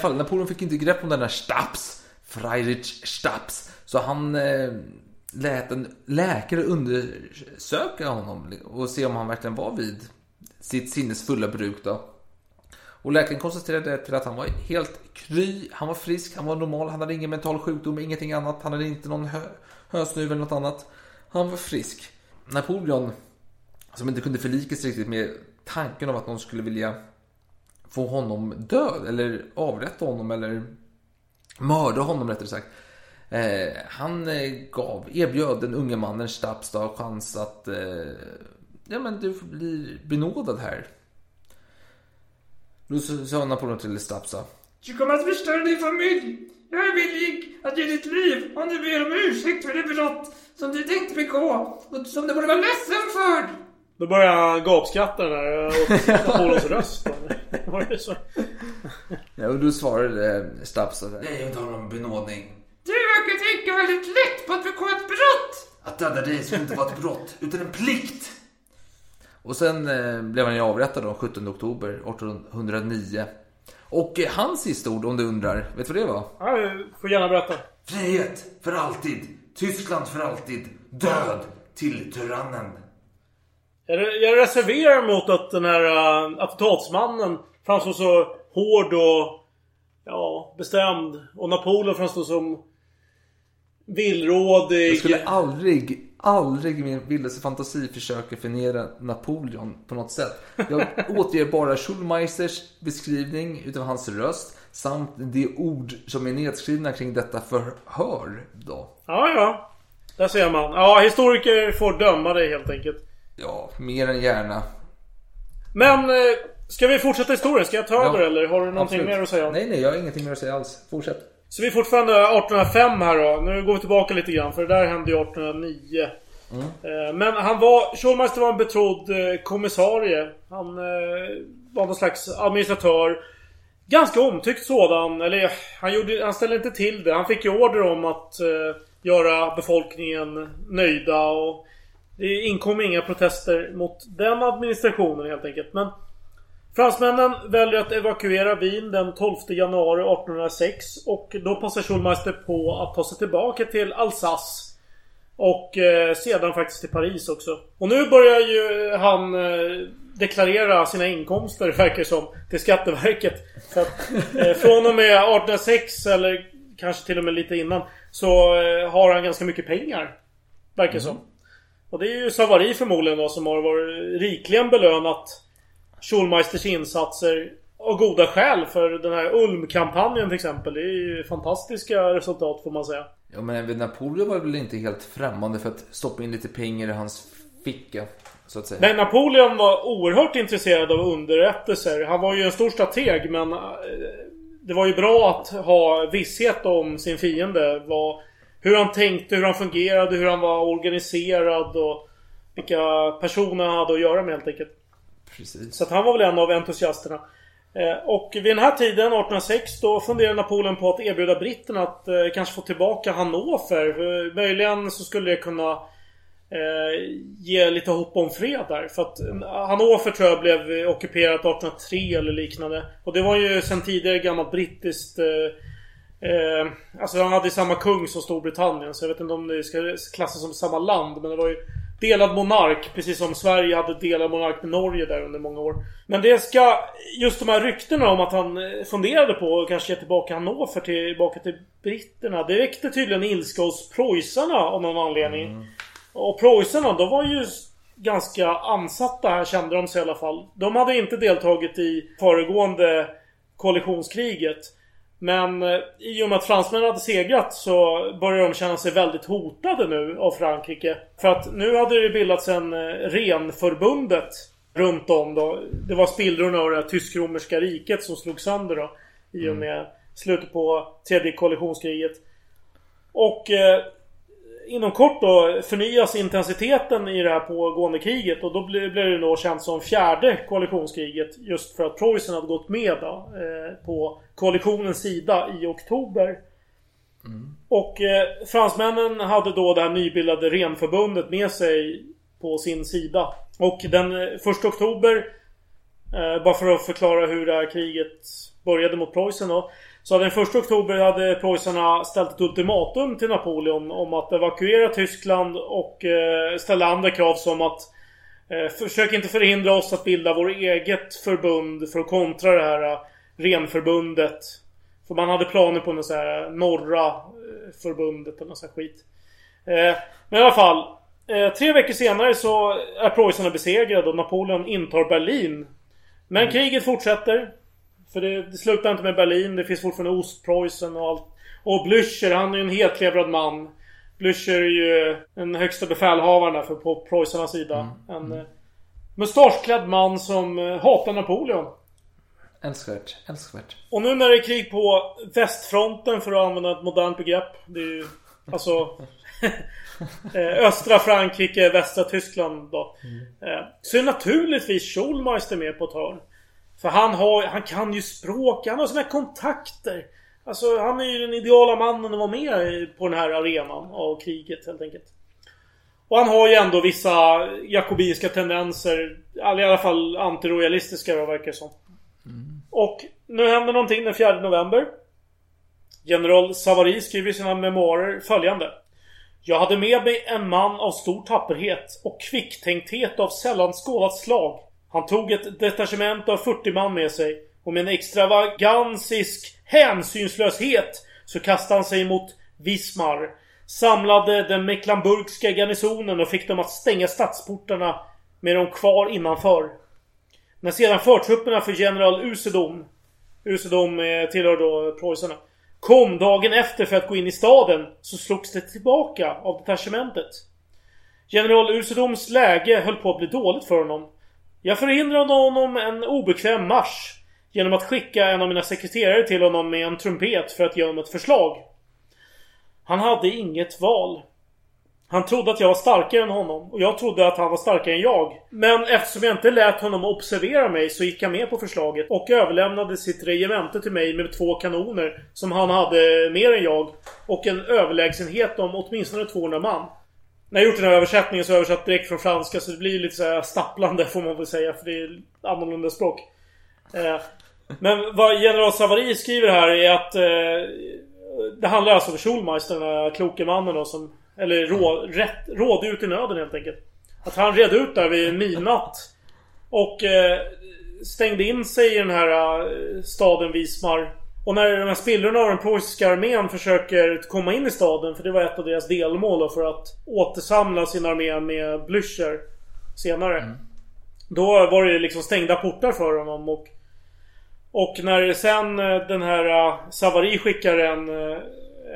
Fall, Napoleon fick inte grepp om den här Stabs, Freirich Stabs. Så han eh, lät en läkare undersöka honom och se om han verkligen var vid sitt sinnesfulla bruk då. Och läkaren konstaterade till att han var helt kry, han var frisk, han var normal, han hade ingen mental sjukdom, ingenting annat. Han hade inte någon hö hösnuv eller något annat. Han var frisk. Napoleon, som inte kunde förlika sig riktigt med tanken om att någon skulle vilja få honom död eller avrätta honom eller mörda honom rättare sagt. Eh, han eh, gav, erbjöd den unge mannen Stabstad chans att eh, ja men du blir benådad här. Då sa- sa Napoleon till Stabstad. Du kommer att förstöra din familj. Jag är villig att ge ditt liv om du ber om ursäkt för det brott som du tänkte begå och som du borde vara ledsen för. Då börjar han gapskratta den där åt Napoleons röst. Var det så? Ja, och då svarade eh, Stabstad. Nej, jag inte ha någon benådning. Du verkar tänka väldigt lätt på att begå ett brott. Att döda dig skulle inte vara ett brott, utan en plikt. Och sen eh, blev han ju avrättad då, 17 oktober 1809. Och eh, hans sista ord, om du undrar, vet du vad det var? Ja, du får gärna berätta. Frihet för alltid, Tyskland för alltid, död till tyrannen. Jag, jag reserverar mot att den här uh, attentatsmannen framstår så hård och ja, bestämd. Och Napoleon framstår som villrådig. Jag skulle aldrig aldrig i min vildaste fantasi försöka förnedra Napoleon på något sätt. Jag återger bara Schulmeisters beskrivning utav hans röst samt de ord som är nedskrivna kring detta förhör då. Ja, ja. Där ser man. Ja, historiker får döma dig helt enkelt. Ja, mer än gärna. Men, eh, ska vi fortsätta historien? Ska jag ta över Ja, eller har du någonting absolut. mer att säga? Nej, nej, jag har ingenting mer att säga alls. Fortsätt. Så vi är fortfarande 1805 här då. Nu går vi tillbaka lite grann för det där hände ju 1809. Eh, Men han var... Schulmeister var en betrodd eh, kommissarie. Han var någon slags administratör. Ganska omtyckt sådan. Eller han, gjorde, han ställde inte till det. Han fick ju order om att göra befolkningen nöjda och... Det inkom inga protester mot den administrationen helt enkelt. Men Fransmännen väljer att evakuera Wien den 12 januari 1806 och då passar Schulmeister på att ta sig tillbaka till Alsace. Och eh, sedan faktiskt till Paris också. Och nu börjar ju han eh, deklarera sina inkomster verkar som till Skatteverket. Så att, eh, från och med 1806 eller kanske till och med lite innan så eh, har han ganska mycket pengar. Verkar som. Och det är ju Savary förmodligen då som har varit rikligen belönat Schulmeisters insatser av goda skäl för den här Ulm-kampanjen till exempel. Det är ju fantastiska resultat får man säga. Ja, men även Napoleon var väl inte helt främmande för att stoppa in lite pengar i hans ficka. Så att säga. Nej, Napoleon var oerhört intresserad av underrättelser. Han var ju en stor strateg men eh, det var ju bra att ha visshet om sin fiende. Vad, hur han tänkte, hur han fungerade, hur han var organiserad och vilka personer han hade att göra med helt enkelt. Precis. Så att han var väl en av entusiasterna. Eh, Och vid den här tiden, 1806, då funderade Napoleon på att erbjuda britterna att eh, kanske få tillbaka Hannover. För möjligen så skulle det kunna eh, ge lite hopp om fred där. För att eh, Hannover tror jag blev ockuperat 1803 eller liknande. Och det var ju sedan tidigare gammalt brittiskt eh, eh, Alltså han hade ju samma kung som Storbritannien. Så jag vet inte om det ska klassas som samma land. Men det var ju delad monark. Precis som Sverige hade delad monark med Norge där under många år. Men det ska... Just de här ryktena om att han eh, funderade på att kanske ge tillbaka Hannover tillbaka till britterna. Det väckte tydligen ilska hos preussarna av någon anledning. Och preussarna, de var ju ganska ansatta här kände de sig i alla fall. De hade inte deltagit i föregående koalitionskriget. Men eh, i och med att fransmännen hade segrat så började de känna sig väldigt hotade nu av Frankrike. För att nu hade det bildats en eh, renförbundet runt om då. Det var spillrorna av det tysk-romerska riket som slog sönder då. I och med slutet på tredje koalitionskriget. Och eh, inom kort då förnyas intensiteten i det här pågående kriget och då blir det då känt som fjärde koalitionskriget. Just för att Preussen hade gått med då, eh, på koalitionens sida i oktober. Och eh, fransmännen hade då det här nybildade renförbundet med sig på sin sida. Och den eh, 1 oktober eh, Bara för att förklara hur det här kriget började mot Preussen då. Så den 1 oktober hade preussarna ställt ett ultimatum till Napoleon om att evakuera Tyskland och eh, ställa andra krav som att eh, Försök inte förhindra oss att bilda vår eget förbund för att kontra det här eh, renförbundet. För man hade planer på något så här norra förbundet eller något så här skit. Men i alla fall. Tre veckor senare så är preussarna besegrade och Napoleon intar Berlin. Men kriget fortsätter. För det, det slutar inte med Berlin. Det finns fortfarande Ostpreussen och allt. Och Blücher, han är ju en hetlevrad man. Blücher är ju den högsta befälhavaren där för på preussarnas sida. En eh, mustaschklädd man som eh, hatar Napoleon. Älskvärt, älskvärt. Och nu när det är krig på västfronten för att använda ett modernt begrepp. Det är ju alltså eh, Östra Frankrike, västra Tyskland då. Eh, Så är naturligtvis Schulmeister med på ett hörn. För han har, han kan ju språk, han har här kontakter. Alltså han är ju den ideala mannen att vara med på den här arenan av kriget helt enkelt. Och han har ju ändå vissa jakobinska tendenser. I alla fall antirojalistiska då verkar det som. Och nu händer någonting den 4 november. General Savary skriver i sina memoarer följande. Jag hade med mig en man av stor tapperhet och kvicktänkthet av sällan skådat slag. Han tog ett detachement av 40 man med sig och med en extravagansisk hänsynslöshet så kastade han sig mot Wismar. Samlade den Mecklenburgska garnisonen och fick dem att stänga stadsportarna med dem kvar innanför. När sedan förtrupperna för general Usedom Usedom eh, tillhör då eh, preussarna. Kom dagen efter för att gå in i staden så slogs det tillbaka av detachementet. General Usedoms läge höll på att bli dåligt för honom. Jag förhindrade honom en obekväm marsch genom att skicka en av mina sekreterare till honom med en trumpet för att ge honom ett förslag. Han hade inget val. Han trodde att jag var starkare än honom och jag trodde att han var starkare än jag. Men eftersom jag inte lät honom observera mig så gick han med på förslaget och överlämnade sitt regemente till mig med två kanoner som han hade mer än jag och en överlägsenhet om åtminstone 200 man. När jag gjort den här översättningen så har jag översatt direkt från franska så det blir lite så här stapplande får man väl säga för det är annorlunda språk. Eh, men vad general Savary skriver här är att eh, det handlar alltså om Schulmeister, den här kloke mannen då som eller rå, rätt, råd ut i nöden helt enkelt. Att han red ut där vid midnatt. Och eh, stängde in sig i den här eh, staden Vismar och när de här spillrorna av den preussiska armén försöker komma in i staden, för det var ett av deras delmål då, för att återsamla sin armé med Blücher senare. Mm. Då var det liksom stängda portar för honom och Och när sen eh, den här uh, Savary skickar en, uh,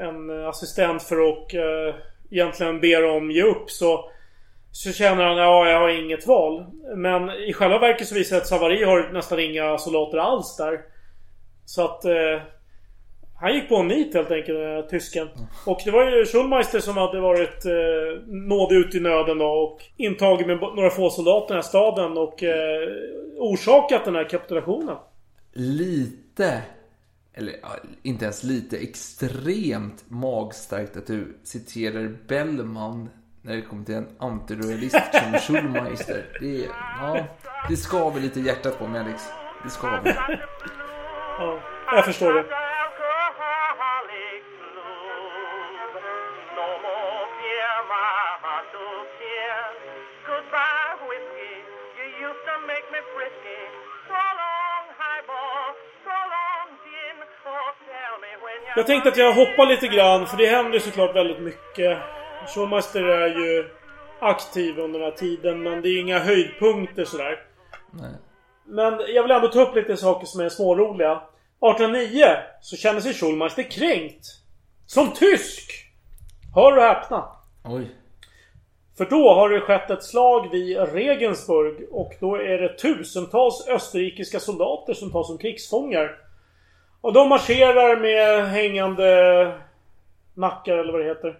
en assistent för att egentligen ber dem ge upp så så känner han ja, jag har inget val. Men i själva verket så visar det att Savary har nästan inga soldater alls där. Så att eh, han gick på en nit helt enkelt, eh, tysken. Och det var ju Schulmeister som hade varit eh, nådig ut i nöden då och intagit med några få soldater i den här staden och eh, orsakat den här kapitulationen. Lite eller ja, inte ens lite, extremt magstarkt att du citerar Bellman när det kommer till en antiroyalist som Schulmeister. Det, ja, det skaver lite i hjärtat på mig Alex. Det skaver ja, jag förstår det. Jag tänkte att jag hoppar lite grann för det händer såklart väldigt mycket. Showmaster är ju aktiv under den här tiden men det är inga höjdpunkter sådär. Nej. Men jag vill ändå ta upp lite saker som är småroliga. 1809 så kände sig Schulmeister kränkt. Som tysk! Hör och häpna. Oj. För då har det skett ett slag vid Regensburg och då är det tusentals österrikiska soldater som tas som krigsfångar. Och de marscherar med hängande nackar eller vad det heter.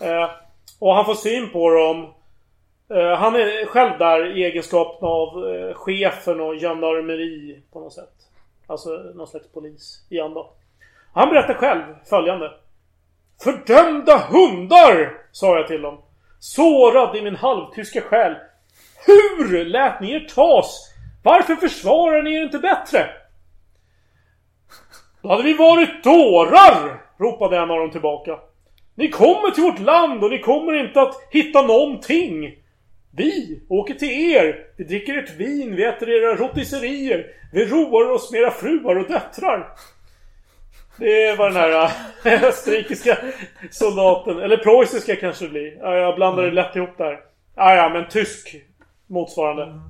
eh, och han får syn på dem. Eh, han är själv där i egenskap av eh, chefen och gendarmeri på något sätt. Alltså någon slags polis igen då. Han berättar själv följande. Fördömda hundar! Sa jag till dem. Sårad i min halvtyska själ. Hur lät ni er tas? Varför försvarar ni er inte bättre? Då hade vi varit dårar! Ropade en av dem tillbaka. Ni kommer till vårt land och ni kommer inte att hitta någonting. Vi åker till er. Vi dricker ert vin, vi äter era rotisserier. Vi roar oss med era fruar och döttrar. Det var den här äh, österrikiska soldaten. Eller preussiska kanske det blir. Ja, jag blandade lätt ihop där. Ja, ja, men tysk motsvarande.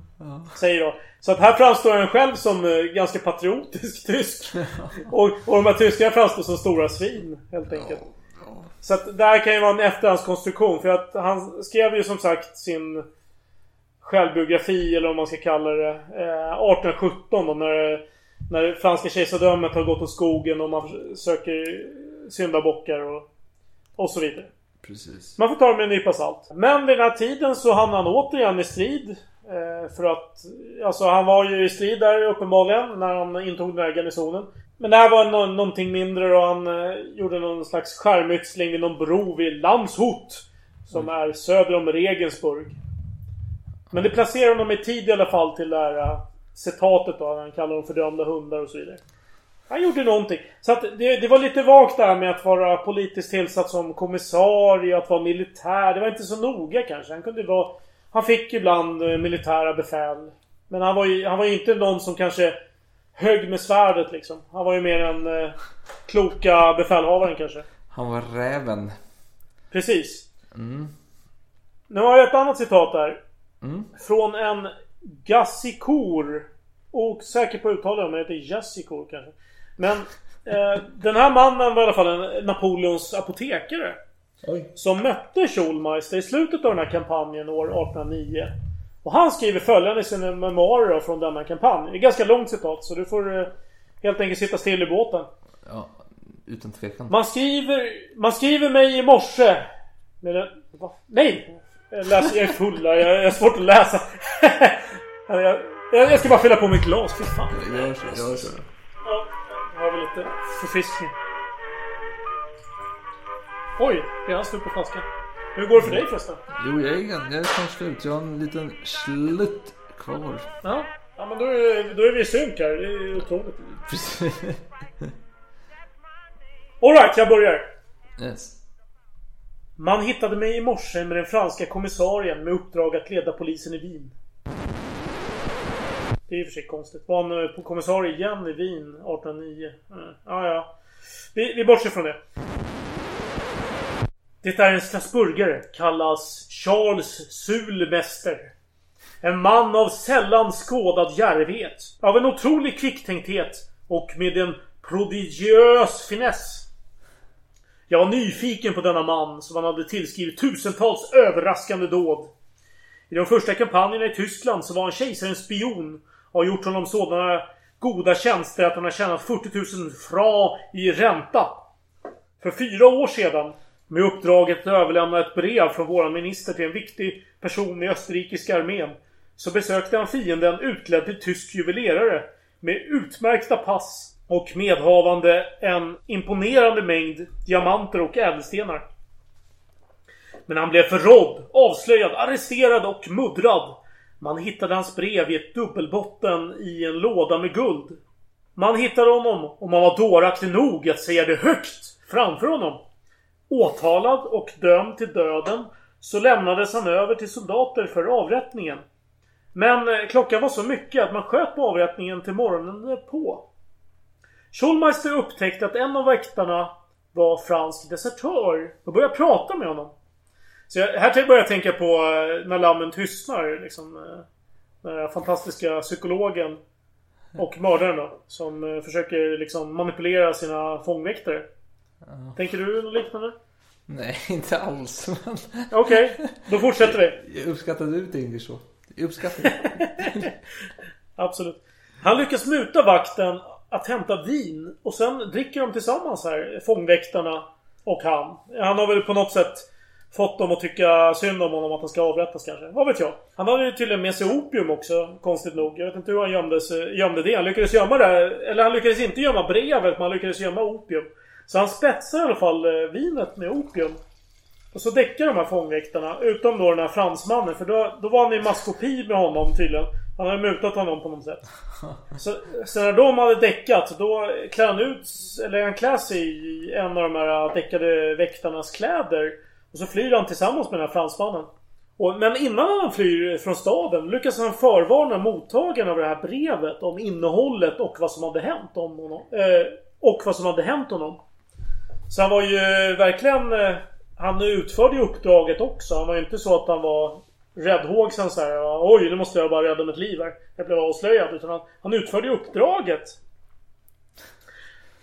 Säger då. Så att här framstår han själv som eh, ganska patriotisk tysk. Och, och de här tyskarna framstår som stora svin helt enkelt. Så att det här kan ju vara en efterhandskonstruktion. För att han skrev ju som sagt sin självbiografi eller vad man ska kalla det. Eh, 1817 då när, när franska kejsardömet har gått åt skogen och man söker syndabockar och, och så vidare. Precis. Man får ta det med en nypa salt. Men vid den här tiden så hamnar han återigen i strid. Eh, för att... Alltså han var ju i strid där uppenbarligen när han intog den här garnisonen. Men det här var no någonting mindre och han eh, gjorde någon slags skärmytsling vid någon bro vid Landshut. Som mm. är söder om Regensburg. Men det placerar honom i tid i alla fall till det här uh, citatet då. Han kallar dem för dömda hundar och så vidare. Han gjorde någonting. Så att det, det var lite vagt där med att vara politiskt tillsatt som kommissarie, att vara militär. Det var inte så noga kanske. Han kunde vara... Han fick ibland uh, militära befäl. Men han var ju han var inte någon som kanske högg med svärdet liksom. Han var ju mer en uh, kloka befälhavaren kanske. Han var räven. Precis. Mm. Nu har jag ett annat citat där. Mm. Från en Gassikor. Osäker på uttalet om det heter Jassikor kanske. Men eh, den här mannen var i alla fall en Napoleons apotekare. Oj. Som mötte Schulmeister i slutet av den här kampanjen år 1809. Och han skriver följande i sina memoarer från denna kampanj. Det är ganska långt citat så du får eh, helt enkelt sitta still i båten. Ja, utan tvekan. Man skriver, man skriver mig i morse. Med en, va? Nej! Jag, läser, jag är full. Jag, jag har svårt att läsa. jag, jag, jag ska bara fylla på mitt glas. Fy fan. Gör så, gör så. Ja, jag har väl lite förfriskning. Oj, redan slut på flaskan. Hur går det för dig förresten? Jo, jag är, jag är snart slut. Jag har en liten slutt kvar. Ja, ja men då är, då är vi i synk här. Det är otroligt. Precis. Alright, jag börjar. Yes. Man hittade mig i morse med den franska kommissarien med uppdrag att leda polisen i Wien. Det är i och för sig konstigt. Var han eh, på kommissarie igen i Wien 1809? Mm. Ja, ja. Vi, vi bortser från det. Det är en strasburgare. Kallas Charles Sulmester. En man av sällan skådad djärvhet. Av en otrolig kvicktänkthet. Och med en prodigiös finess. Jag var nyfiken på denna man som han hade tillskrivit tusentals överraskande dåd. I de första kampanjerna i Tyskland så var han kejsarens spion och har gjort honom sådana goda tjänster att han har tjänat 40 000 fra i ränta. För fyra år sedan, med uppdraget att överlämna ett brev från våran minister till en viktig person i österrikiska armén, så besökte han fienden utklädd till tysk juvelerare med utmärkta pass och medhavande en imponerande mängd diamanter och ädelstenar. Men han blev förrådd, avslöjad, arresterad och muddrad. Man hittade hans brev i ett dubbelbotten i en låda med guld. Man hittade honom och man var dåraktig nog att säga det högt framför honom. Åtalad och dömd till döden så lämnades han över till soldater för avrättningen. Men eh, klockan var så mycket att man sköt på avrättningen till morgonen på. Schulmeister upptäckte att en av väktarna var fransk desertör och började prata med honom. Så jag, här börjar jag tänka på eh, När lammen tystnar. Liksom, eh, den här fantastiska psykologen och mördaren då. Som försöker liksom manipulera sina fångväktare. Tänker du något liknande? Nej, inte alls. men- Okej, då fortsätter vi. Jag uppskattar du tänker så. Jag uppskattar. Absolut. Han lyckas muta vakten att hämta vin och sen dricker de tillsammans här, fångväktarna och han. Han har väl på något sätt fått dem att tycka synd om honom att han ska avrättas kanske. Vad vet jag? Han hade ju tydligen med sig opium också, konstigt nog. Jag vet inte hur han gömde, sig, gömde det. Han lyckades gömma det, eller han lyckades inte gömma brevet, men han lyckades gömma opium. Så han spetsar i alla fall eh, vinet med opium. Och så däckar de här fångväktarna. Utom då den här fransmannen. För då, då var han i maskopi med honom tydligen. Han hade mutat honom på något sätt. Så, så när de hade däckat, då klär han ut, eller han klär sig i en av de här däckade väktarnas kläder. Och så flyr han tillsammans med den här fransmannen. Och, men innan han flyr från staden lyckas han förvarna mottagaren av det här brevet om innehållet och vad som hade hänt om honom. Eh, och vad som hade hänt honom. Så han var ju eh, verkligen... Eh, han utförde ju uppdraget också. Han var ju inte så att han var räddhågsen så här. Oj, nu måste jag bara rädda mitt liv här. Jag blev avslöjad. Utan han, han utförde ju uppdraget.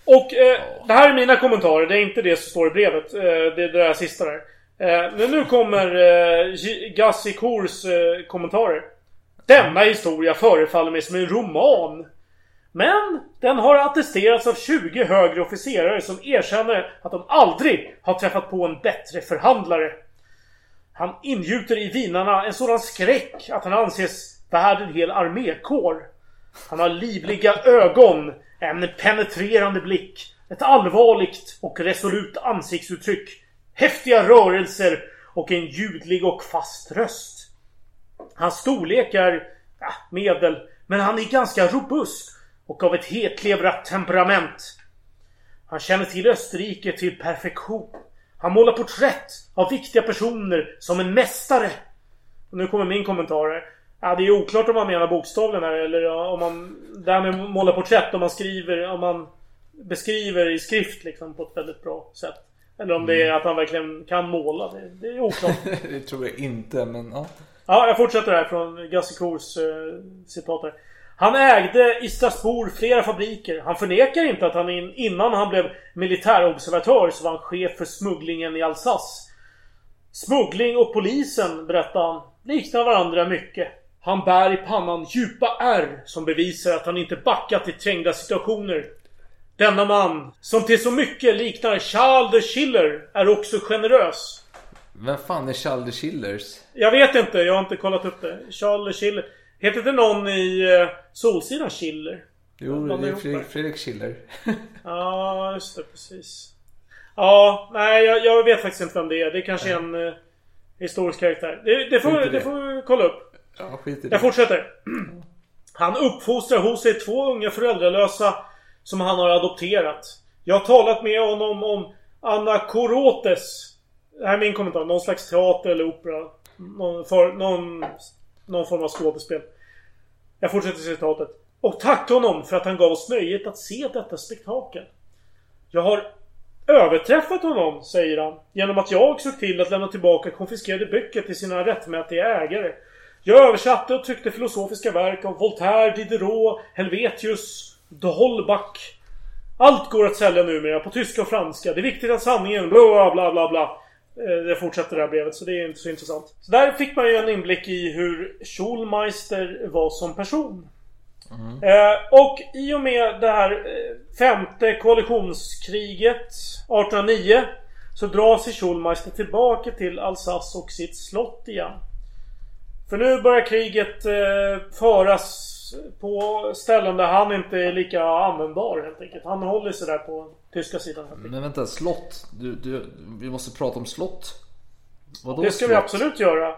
Och eh, det här är mina kommentarer. Det är inte det som står i brevet. Eh, det är det där sista där. Eh, men nu kommer eh, Gassi Kors eh, kommentarer. Denna historia förefaller mig som en roman. Men den har attesterats av 20 högre officerare som erkänner att de aldrig har träffat på en bättre förhandlare. Han ingjuter i vinarna en sådan skräck att han anses värd en hel armékår. Han har livliga ögon, en penetrerande blick, ett allvarligt och resolut ansiktsuttryck, häftiga rörelser och en ljudlig och fast röst. Hans storlek är ja, medel, men han är ganska robust och av ett hetlevrat temperament. Han känner till Österrike till perfektion. Han målar porträtt av viktiga personer som en mästare. Och nu kommer min kommentar här. Ja, det är oklart om man menar bokstavligen här eller om man... Det här med att måla porträtt, om man skriver, om man beskriver i skrift liksom på ett väldigt bra sätt. Eller om det är att han verkligen kan måla. Det, det är oklart. det tror jag inte, men ja. Ja, jag fortsätter här från Gassikors eh, citat här. Han ägde i Strasbourg flera fabriker. Han förnekar inte att han in, innan han blev militärobservatör så var han chef för smugglingen i Alsace. Smuggling och polisen, berättar han, liknar varandra mycket. Han bär i pannan djupa ärr som bevisar att han inte backat i trängda situationer. Denna man, som till så mycket liknar Charles de Schiller, är också generös. Vem fan är Charles de Schillers? Jag vet inte, jag har inte kollat upp det. Charles Schiller. Heter det någon i uh, Solsidan Schiller? Jo, det är Fredrik, Fredrik Schiller. ja, just det. Precis. Ja, nej jag, jag, vet faktiskt inte vem det är. Det är kanske är en uh, historisk karaktär. Det, det, får, det. det får vi kolla upp. Ja, skit i det. Jag fortsätter. Han uppfostrar hos sig två unga föräldralösa som han har adopterat. Jag har talat med honom om Anakorotes. Det här är min kommentar. Någon slags teater eller opera. Någon, för, någon, någon form av skådespel. Jag fortsätter citatet. Och tacka honom för att han gav oss nöjet att se detta spektakel. Jag har överträffat honom, säger han. Genom att jag såg till att lämna tillbaka konfiskerade böcker till sina rättmätiga ägare. Jag översatte och tryckte filosofiska verk av Voltaire, Diderot, Helvetius, de Holbach. Allt går att sälja numera på tyska och franska. Det är viktigt att sanningen... Bla bla bla bla. Eh, det fortsätter det här brevet så det är inte så intressant. Så där fick man ju en inblick i hur Schulmeister var som person. Mm. Eh, och i och med det här eh, femte koalitionskriget 1809 så drar sig Schulmeister tillbaka till Alsace och sitt slott igen. För nu börjar kriget eh, föras på ställen där han inte är lika användbar helt enkelt. Han håller sig där på tyska sidan. Men vänta, slott? Du, du, vi måste prata om slott. Vadå det ska slott? vi absolut göra.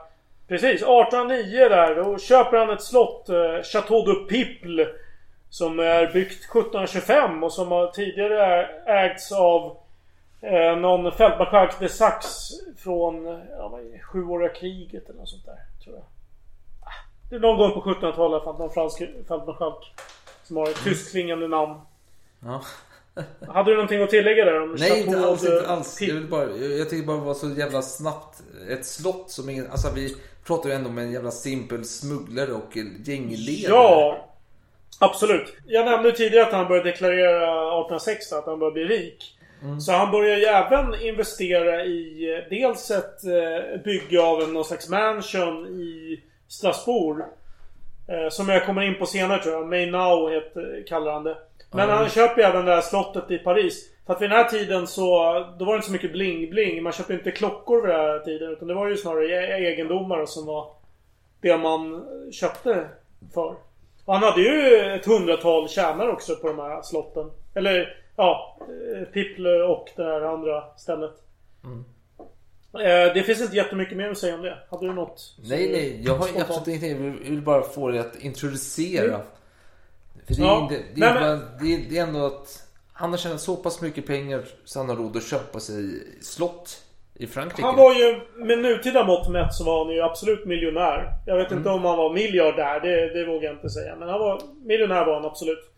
Precis, 1809 där. Då köper han ett slott. Eh, Chateau de Piple. Som är byggt 1725 och som har tidigare ägts av eh, någon fältmarskalk de Sax från ja, sjuåriga kriget eller något sånt där. Tror jag. Det är någon gång på 1700-talet fanns någon fransk fältmarskalk. Som har ett tyskklingande namn. Ja. Hade du någonting att tillägga där om Nej, inte alls, inte alls. Jag, vill bara, jag tycker bara det var så jävla snabbt. Ett slott som är... Alltså vi pratar ju ändå om en jävla simpel smugglare och gängledare. Ja! Absolut. Jag nämnde tidigare att han började deklarera 1806 att han började bli rik. Mm. Så han börjar ju även investera i dels ett eh, bygge av en någon slags mansion i Strasbourg. Eh, som jag kommer in på senare tror jag. Heter, kallar han det. Men mm. han köper ju även det här slottet i Paris. För att vid den här tiden så Då var det inte så mycket bling-bling. Man köpte inte klockor vid den här tiden. Utan det var ju snarare e- egendomar som var Det man köpte för. Och han hade ju ett hundratal tjänare också på de här slotten. Eller ja eh, Pipple och det här andra stället. Mm. Eh, det finns inte jättemycket mer att säga om det. Hade du något? Nej, nej. Jag har absolut ingenting. Jag vill bara få dig att introducera. För det, är, ja. det, det, är bara, det, är, det är ändå att han har tjänat så pass mycket pengar så han har råd att köpa sig slott i Frankrike. Han var ju, med nutida mått mätt så var han ju absolut miljonär. Jag vet mm. inte om han var miljardär, det, det vågar jag inte säga. Men han var, miljonär var han absolut.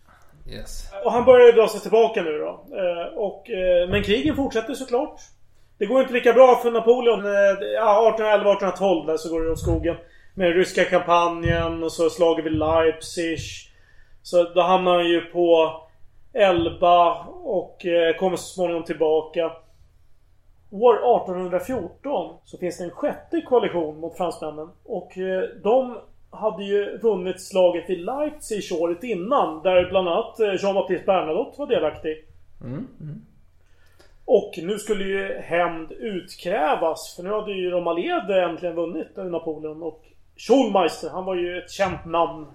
Yes. Och han började dra sig tillbaka nu då. Eh, och, eh, men krigen fortsätter såklart. Det går inte lika bra för Napoleon. Eh, ja, 1811-1812 där så går det åt skogen. Med den ryska kampanjen och så slaget vid Leipzig. Så då hamnar han ju på Elba och eh, kommer så småningom tillbaka. År 1814 så finns det en sjätte koalition mot fransmännen. Och eh, de hade ju vunnit slaget vid Leipzig året innan. Där bland annat Jean-Baptiste Bernadotte var delaktig. Mm, mm. Och nu skulle ju hämnd utkrävas. För nu hade ju de allierade äntligen vunnit över Napoleon. Och Schulmeister, han var ju ett känt namn.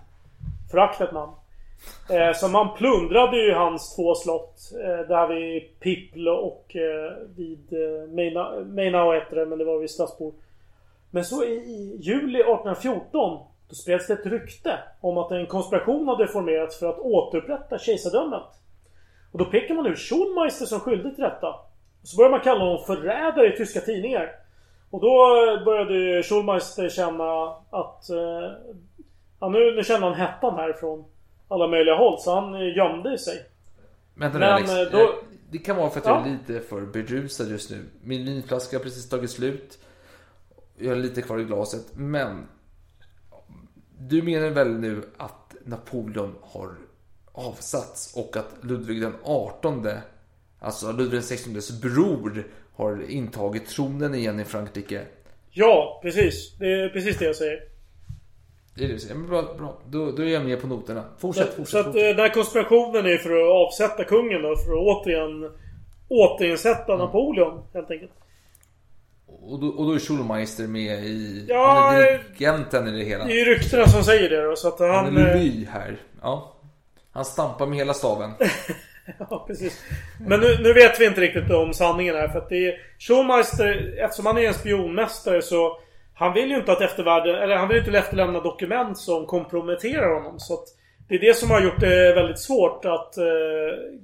Föraktat namn. Eh, så man plundrade ju hans två slott. Eh, där vid Pipple och eh, vid eh, Meinau hette det, men det var vid Strasbourg. Men så i, i juli 1814 då spreds det ett rykte om att en konspiration hade formerats för att återupprätta kejsardömet. Och då pekar man ut Schulmeister som skyldig till detta. Så börjar man kalla honom förrädare i tyska tidningar. Och då eh, började Schulmeister känna att... Eh, ja, nu, nu kände han hettan härifrån alla möjliga håll. Så han gömde sig. Vänta nu Alex. Eh, då... Det kan vara för att Ja. jag är lite för berusad just nu. Min vinflaska har precis tagit slut. Jag har lite kvar i glaset. Men du menar väl nu att Napoleon har avsatts och att Ludvig den 18, alltså Ludvig den 16 bror, har intagit tronen igen i Frankrike? Ja, precis. Det är precis det jag säger. Säger. Men bra, bra. Då, då är jag med på noterna. Fortsätt, Så, fortsätt. så att fortsätt. eh, den här konspirationen är för att avsätta kungen då. För att återigen återinsätta Mm. Napoleon helt enkelt. Och, då, och då är Schulmeister med i... Ja, han är dirigenten i det hela. Det är ju ryktena som säger det då. Så att Han han... är eh, Levy här. Ja. Han stampar med hela staven. Ja, precis. Men nu, nu vet vi inte riktigt om sanningen här. För att det är... Schulmeister, eftersom han är en spionmästare så... Han vill ju inte att eftervärlden... Eller han vill inte efterlämna dokument som komprometterar honom. Så att det är det som har gjort det väldigt svårt att eh,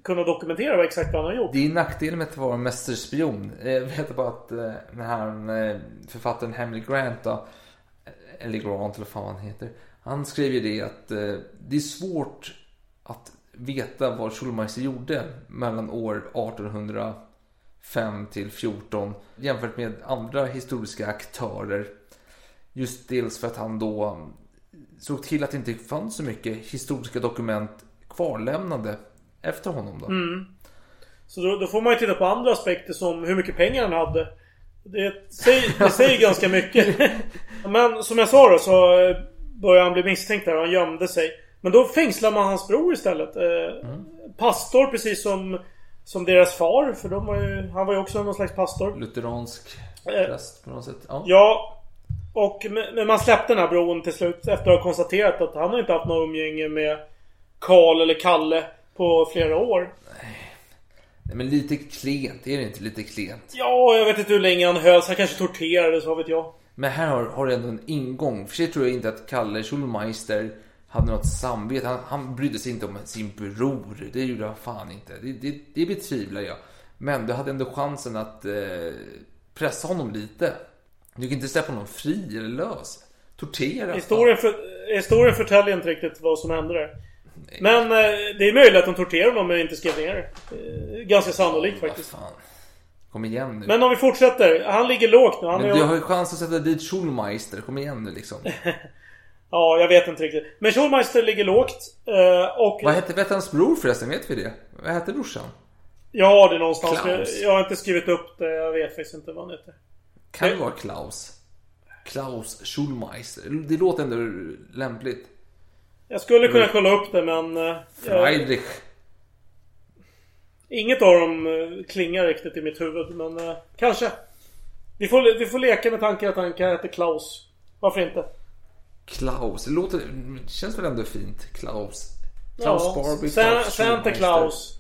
kunna dokumentera vad exakt vad han har gjort. Det är nackdelen med att vara mästerspion. Eh, jag vet bara att eh, den här eh, författaren Henry Grant då, eller Grant eller vad fan han heter. Han skrev ju det att eh, det är svårt att veta vad Schulmeister gjorde mellan år 1805 till 14 jämfört med andra historiska aktörer. Just dels för att han då såg till att det inte fanns så mycket historiska dokument kvarlämnade efter honom då. Mm. Så då, då får man ju titta på andra aspekter som hur mycket pengar han hade. Det säger, det säger ganska mycket. Men som jag sa då så eh, började han bli misstänkt där och han gömde sig. Men då fängslar man hans bror istället. Eh, Pastor precis som Som deras far. För de var ju, han var ju också någon slags pastor. Lutheransk Eh, präst på något sätt. Ja. Ja. Och men man släppte den här bron till slut efter att ha konstaterat att han har inte haft något umgänge med Karl eller Kalle på flera år. Nej, men lite klent, är det inte lite klent? Ja, jag vet inte hur länge han hölls. Han kanske torterades, vad vet jag. Men här har, har du ändå en ingång. För sig tror jag inte att Kalle Schulmeister hade något samvete. Han, han brydde sig inte om sin bror. Det gjorde han fan inte. Det, det, det betvivlar jag. Men du hade ändå chansen att eh, pressa honom lite. Du kan inte släppa honom fri eller lös. Tortera. Historien, för, historien förtäljer inte riktigt vad som hände där. Men eh, det är möjligt att de torterade honom men inte skrev ner det. Eh, Ganska sannolikt faktiskt. Kom igen nu. Men om vi fortsätter. Han ligger lågt nu. Han Men är du har ju chans att sätta dit Schulmeister. Kom igen nu liksom. Ja, jag vet inte riktigt. Men Schulmeister ligger lågt. eh, Och... Vad hette, vet hans bror förresten? Vet vi det? Vad hette brorsan? Jag har det någonstans. Klaus. Jag har inte skrivit upp det. Jag vet faktiskt inte vad han heter. Kan det vara Klaus? Klaus Schulmeister. Det låter ändå lämpligt. Jag skulle kunna kolla upp det men... eh, jag- Friedrich. Inget av dem eh, klingar riktigt i mitt huvud men eh, kanske. Vi får, vi får leka med tanken att han kan heta Klaus. Varför inte? Klaus. Det låter... Det känns väl ändå fint? Klaus. Klaus Barbie. Sa- Klaus Santa Schulmeister. Klaus.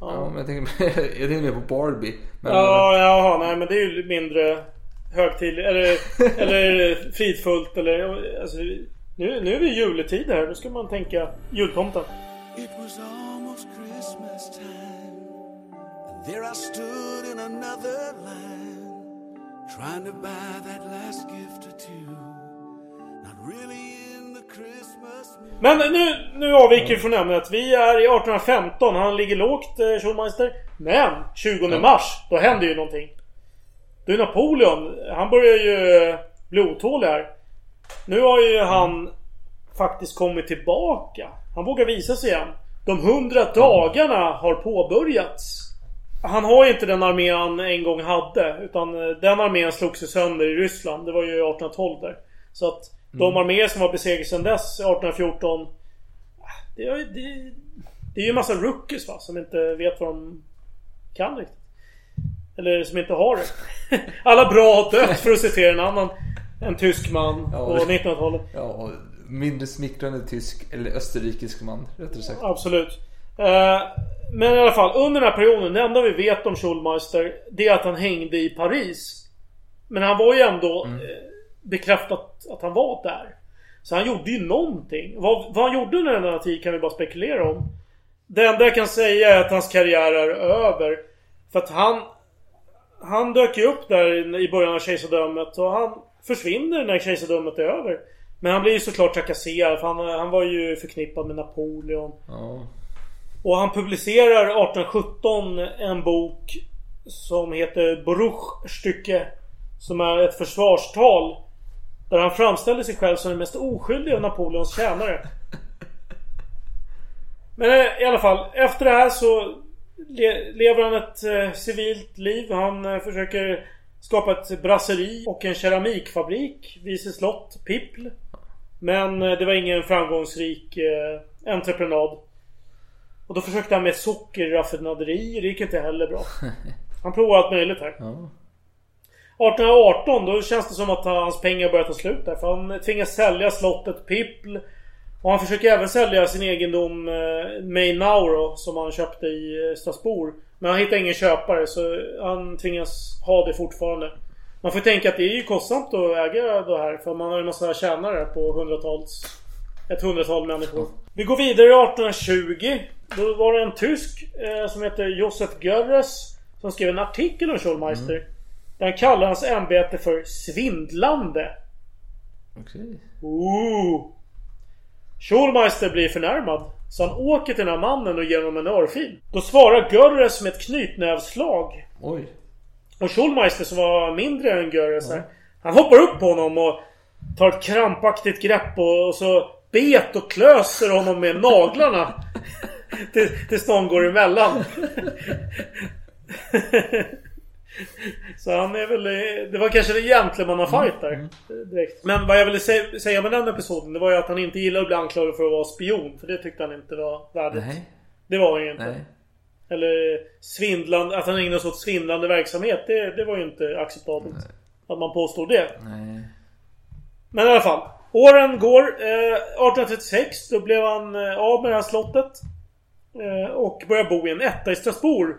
Ja, men jag tänker, jag tänker mer på Barbie. Men, Ja, jaha, nej men det är ju mindre högtidligt eller, eller fridfullt eller alltså, nu, nu är vi i juletid här. Då ska man tänka jultomten. It was almost Christmas time. And there I stood in another line, trying to buy that last gift or two. Not really Men nu, nu avviker vi från ämnet. Vi är i 1815. Han ligger lågt, eh, Schulmeister. Men 20 mars, då händer ju någonting. Du är Napoleon. Han börjar ju eh, bli otålig här. Nu har ju han faktiskt kommit tillbaka. Han vågar visa sig igen. De hundra dagarna har påbörjats. Han har ju inte den armé han en gång hade. Utan eh, den armén slogs ju sönder i Ryssland. Det var ju 1812 där. Så att de Mm. arméer som var besegrade sedan dess, 1814. Det är, det, det är ju en massa rookies va, som inte vet vad de kan riktigt. Eller som inte har det. Alla bra har dött för att citera en annan. En tysk man Ja, på det- 1900-talet. Ja, mindre smickrande tysk eller österrikisk man, rättare sagt. Absolut. Eh, men i alla fall, under den här perioden, det enda vi vet om Schulmeister Det är att han hängde i Paris. Men han var ju ändå Mm. Bekräftat att han var där. Så han gjorde ju någonting. Vad, vad han gjorde under den här tiden kan vi bara spekulera om. Det enda jag kan säga är att hans karriär är över. För att han... Han dök ju upp där i början av kejsardömet och han försvinner när kejsardömet är över. Men han blir ju såklart trakasserad för han, han var ju förknippad med Napoleon. Ja. Och han publicerar 1817 en bok som heter Bruchstycke. Som är ett försvarstal. Där han framställer sig själv som den mest oskyldiga av Napoleons tjänare. Men eh, i alla fall, efter det här så le lever han ett eh, civilt liv. Han eh, försöker skapa ett brasseri och en keramikfabrik vid sitt slott, Pippl. Men eh, det var ingen framgångsrik eh, entreprenad. Och då försökte han med sockerraffinaderi. Det gick inte heller bra. Han provade allt möjligt här. Ja. 1818 då känns det som att hans pengar börjar ta slut där. För han tvingas sälja slottet Pippl. Och han försöker även sälja sin egendom eh, Mainauro som han köpte i eh, Strasbourg. Men han hittar ingen köpare så han tvingas ha det fortfarande. Man får tänka att det är ju kostsamt att äga det här för man har ju en massa tjänare på hundratals... Ett hundratal människor. Vi går vidare 1820. Då var det en tysk eh, som heter Josef Görres som skrev en artikel om Schulmeister. Där han kallar hans ämbete för svindlande. Okej. Ooh. Schulmeister blir förnärmad. Så han åker till den här mannen och ger honom en örfil. Då svarar Görres med ett knytnävsslag. Oj. Och Schulmeister som var mindre än Görres här. Han hoppar upp på honom och tar ett krampaktigt grepp och, och så bet och klöser honom med naglarna. Till- Tills någon går emellan. Så han är väl... Det var kanske en gentlemannafight där. Direkt. Men vad jag ville sä- säga med den episoden det var ju att han inte gillade att bli anklagad för att vara spion. För det tyckte han inte var värdigt. Nej. Det var han ju inte. Nej. Eller svindlande, att han ägnade sig åt svindlande verksamhet. Det, det var ju inte acceptabelt. Att man påstod det. Nej. Men i alla fall. Åren går. Eh, 1836 då blev han eh, av med det här slottet. Eh, och började bo i en etta i Strasbourg.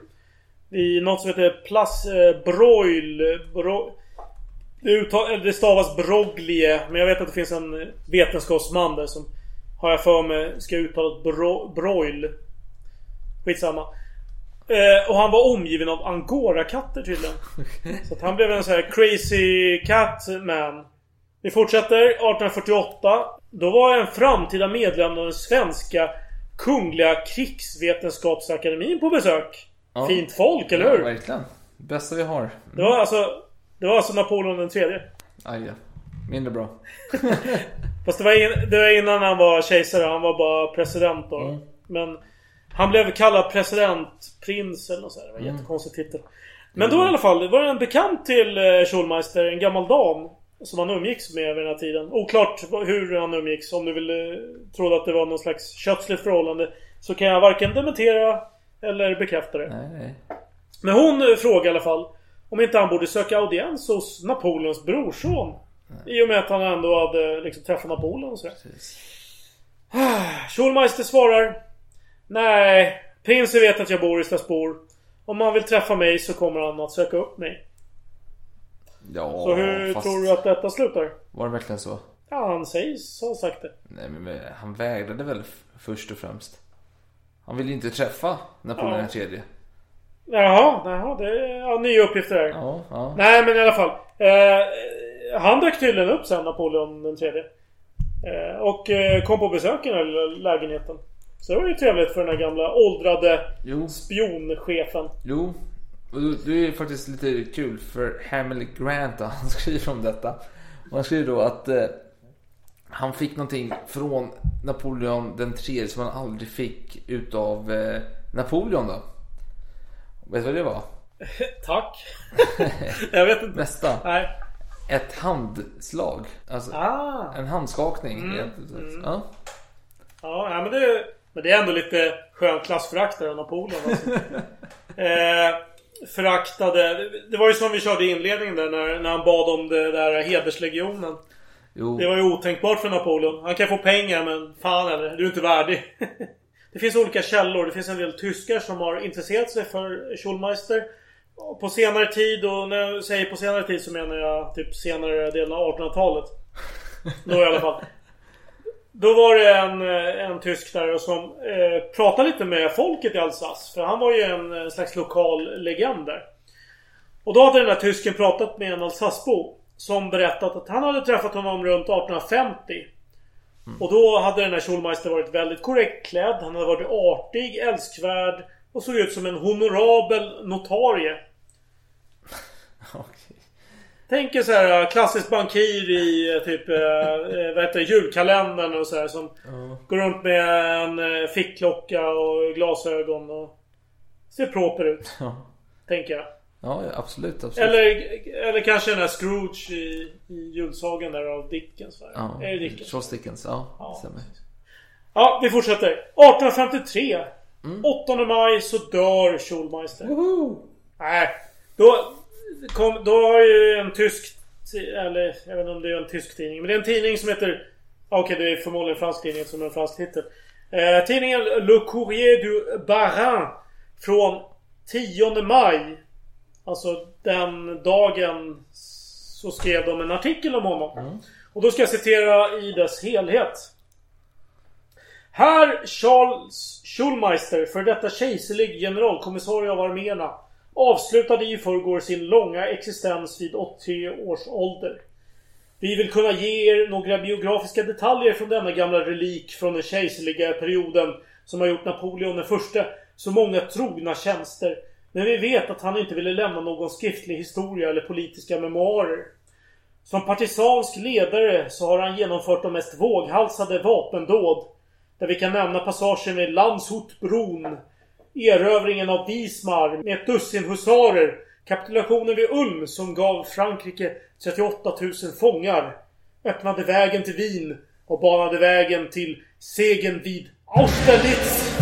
I något som heter Place eh, Broil. Bro, det, stavas Broglie. Men jag vet att det finns en vetenskapsman där som har jag för mig ska uttalas bro, Broil. Skitsamma. Eh, och han var omgiven av angorakatter tydligen. Så att han blev en sån här crazy cat man. Vi fortsätter 1848. Då var en framtida medlem av den svenska Kungliga Krigsvetenskapsakademin på besök. Ja. Fint folk, eller Ja, hur? verkligen. Bästa vi har. Det var alltså... Det var alltså Napoleon den tredje. Aj, ja. Mindre bra. Fast det var, in, det var innan han var kejsare. Han var bara president då. Mm. Men han blev kallad presidentprins eller något sånt. Det var en Mm. jättekonstig titel. Men då i alla fall. Det var en bekant till eh, Schulmeister. En gammal dam. Som han umgicks med vid den här tiden. Oklart hur han umgicks. Om du vill eh, tro att det var någon slags kötsligt förhållande. Så kan jag varken dementera eller bekräfta det. Nej, nej. Men hon eh, frågade i alla fall om inte han borde söka audiens hos Napoleons brorson. I och med att han ändå hade liksom träffat Napoleon och sådär. Schulmeister svarar Nej, prinsen vet att jag bor i Strasbourg. Om han vill träffa mig så kommer han att söka upp mig. Ja, Så hur fast... tror du att detta slutar? Var det verkligen så? Ja, han sägs ha sagt det. Nej, men han vägrade väl först och främst. Han ville inte träffa Napoleon Ja. tredje. Jaha, jaha det är ja, nya uppgifter här. Ja, ja. Nej men i alla fall. Eh, han dök tydligen upp sen, Napoleon den tredje. Eh, och eh, kom på besök i den här lägenheten. Så det var ju trevligt för den här gamla åldrade Jo. spionchefen. Jo, och det- är faktiskt lite kul för Hamilton Grant då, han skriver om detta. Och han skriver då att eh, han fick någonting från Napoleon den tredje som han aldrig fick utav eh, Napoleon då. Vet du vad det var? Tack. Jag vet inte. Nästa. Nej. Ett handslag. Alltså Ah. en handskakning. Mm, mm. Ja. Ja, men, det, men det är ändå lite skönt klassförakt där av Napoleon alltså. eh, Föraktade. Det- Det var ju som vi körde i inledningen där när, när han bad om det där hederslegionen. Jo. Det var ju otänkbart för Napoleon. Han kan få pengar men fan eller, du är inte värdig. det finns olika källor. Det finns en del tyskar som har intresserat sig för Schulmeister. På senare tid och när jag säger på senare tid så menar jag typ senare delen av 1800-talet. Då i alla fall. Då var det en, eh, en tysk där som eh, pratade lite med folket i Alsace. För han var ju en, en slags lokal legend där. Och då hade den där tysken pratat med en Alsacebo. Som berättat att han hade träffat honom runt 1850. Och då hade den här Schulmeister varit väldigt korrekt klädd. Han hade varit artig, älskvärd och såg ut som en honorabel notarie. Tänk er så här äh, klassisk bankir i äh, typ, eh, eh, vad heter det, julkalendern och så här som går runt med en fickklocka och glasögon och ser proper ut. Tänker jag. Ja, ja, absolut, absolut. Eller, eller kanske den här Scrooge i, i julsagan där av Dickens. Ja, Är det Dickens? Charles Dickens, ja. stämmer. Ja, vi fortsätter. 1853. Mm. 8 maj så dör Schulmeister. Nej. Då, kom, då har ju en tysk... Eller jag vet inte om det är en tysk tidning. Men det är en tidning som heter... Okej, det är förmodligen en fransk tidning som har en fransk titel. Eh, tidningen Le Courrier du Barin. Från 10 maj. Alltså den dagen så skrev de en artikel om honom. Och då ska jag citera i dess helhet. Herr Charles Schulmeister, för detta kejserlig generalkommissarie av arméerna, avslutade i förrgår sin långa existens vid 83 års ålder. Vi vill kunna ge er några biografiska detaljer från denna gamla relik från den kejserliga perioden som har gjort Napoleon den första så många trogna tjänster. Men vi vet att han inte ville lämna någon skriftlig historia eller politiska memoarer. Som partisansk ledare så har han genomfört de mest våghalsade vapendåd. Där vi kan nämna passagen vid Landshutbron. Erövringen av Wismar med ett dussin husarer. Kapitulationen vid Ulm som gav Frankrike 38 000 fångar. Öppnade vägen till Wien och banade vägen till segern vid Austerlitz.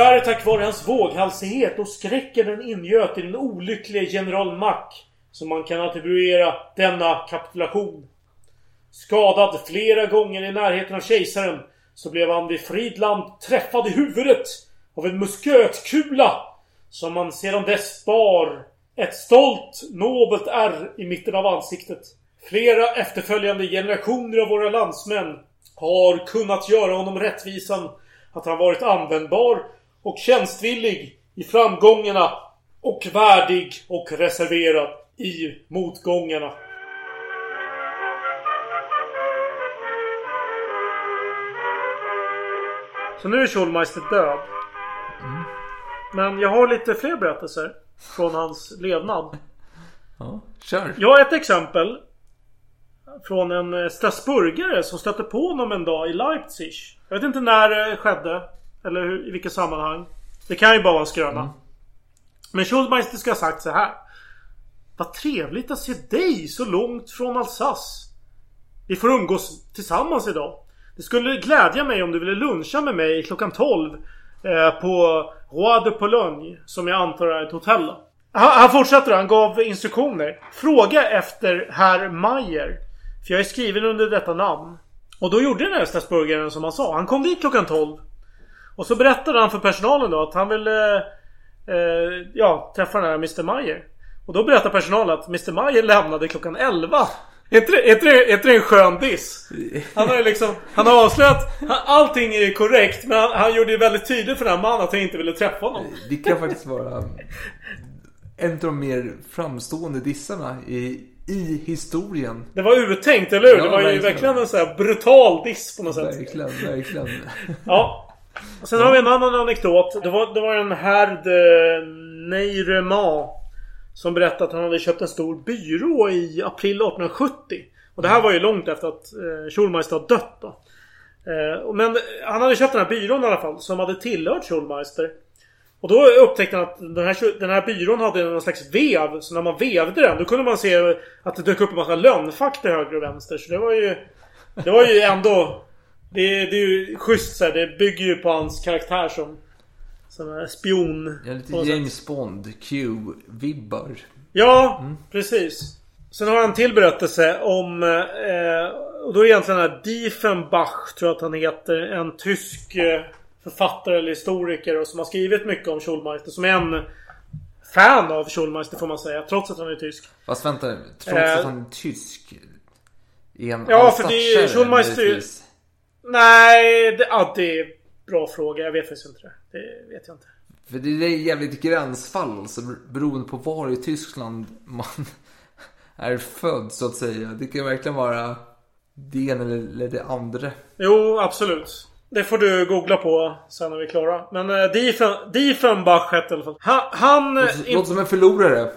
Så är tack vare hans våghalsighet och skräcken den ingöt i den olycklige general Mack som man kan attribuera denna kapitulation. Skadad flera gånger i närheten av kejsaren så blev han vid Fridland träffad i huvudet av en muskötkula som man sedan dess bar ett stolt, nobelt ärr i mitten av ansiktet. Flera efterföljande generationer av våra landsmän har kunnat göra honom rättvisan att han varit användbar och tjänstvillig i framgångarna och värdig och reserverad i motgångarna. Så nu är Schulmeister död. Men jag har lite fler berättelser från hans levnad. Ja, kör. Jag har ett exempel. Från en eh, Strasburgare som stötte på honom en dag i Leipzig. Jag vet inte när det skedde. Eller hur, i vilket sammanhang. Det kan ju bara vara en skröna. Men Schulmeister ska ha sagt så här. Vad trevligt att se dig så långt från Alsace. Vi får umgås tillsammans idag. Det skulle glädja mig om du ville luncha med mig klockan 12 eh, på Roi de Pologne. Som jag antar är ett hotell. Han, han fortsätter. Han gav instruktioner. Fråga efter herr Mayer. För jag är skriven under detta namn. Och då gjorde den här Strasburgaren som han sa. Han kom dit klockan 12. Och så berättade han för personalen då att han ville eh, ja, träffa den här Mr. Mayer. Och då berättar personalen att Mr. Mayer lämnade klockan 11. Är inte det, är inte det, är inte det en skön diss? Han har ju liksom, han har avslöjat, han, allting är ju korrekt men han, han gjorde ju väldigt tydligt för den här mannen att han inte ville träffa honom. Det kan faktiskt vara en av de mer framstående dissarna i, i historien. Det var uttänkt, eller hur? Ja, det var ju verkligen en sån här brutal diss på något sätt. Verkligen, verkligen. Ja. Sen Sen har vi en annan anekdot. Det var, det var en herr eh, de Neyrema Som berättade att han hade köpt en stor byrå i april 1870. Och det här var ju långt efter att eh, Schulmeister har dött då. Eh, men han hade köpt den här byrån i alla fall. Som hade tillhört Schulmeister. Och då upptäckte han att den här, den här byrån hade någon slags vev. Så när man vevde den då kunde man se att det dök upp en massa lönnfack till höger och vänster. Så det var ju... Det var ju ändå... Det, det är ju schysst så här. Det bygger ju på hans karaktär som... Som är spion. Ja, lite något sätt. James Bond, Q-vibbar. Ja, precis. Sen har han en till berättelse om... Eh, och då är egentligen den här Diefenbach, tror jag att han heter. En tysk eh, författare eller historiker och som har skrivit mycket om Schulmeister. Som är en fan av Schulmeister får man säga. Trots att han är tysk. Fast vänta trots Eh. att han är tysk. Är han Ja, för det är Schulmeister... Nej, det, ja, det är bra fråga. Jag vet faktiskt inte det. Det vet jag inte. För det är jävligt gränsfall, så beroende på var i Tyskland man är född så att säga. Det kan verkligen vara det ena eller det andra. Jo, absolut. Det får du googla på sen när vi är klara. Men eh, Diefen, Diefenbach hette i alla fall. Han... han eh, Låter, låter som en förlorare.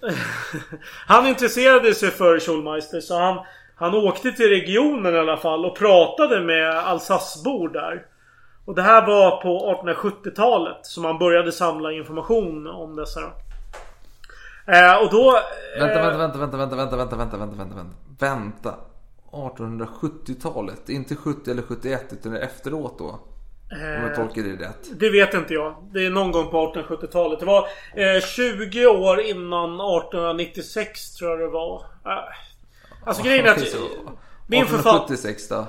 Han intresserade sig för Schulmeister så han, han åkte till regionen i alla fall och pratade med Alsace-bor där. Och det här var på 1870-talet som han började samla information om dessa. Eh, och då... Vänta, eh, vänta, vänta, vänta, vänta, vänta, vänta, vänta, vänta, vänta, vänta. 1870-talet, inte 70 eller 71 utan efteråt då. Om jag tolkar det rätt. Det vet inte jag. Det är någon gång på 1870-talet. Det var eh, 20 år innan 1896 tror jag det var. Eh, alltså grejen är att... Min författare 1876 då?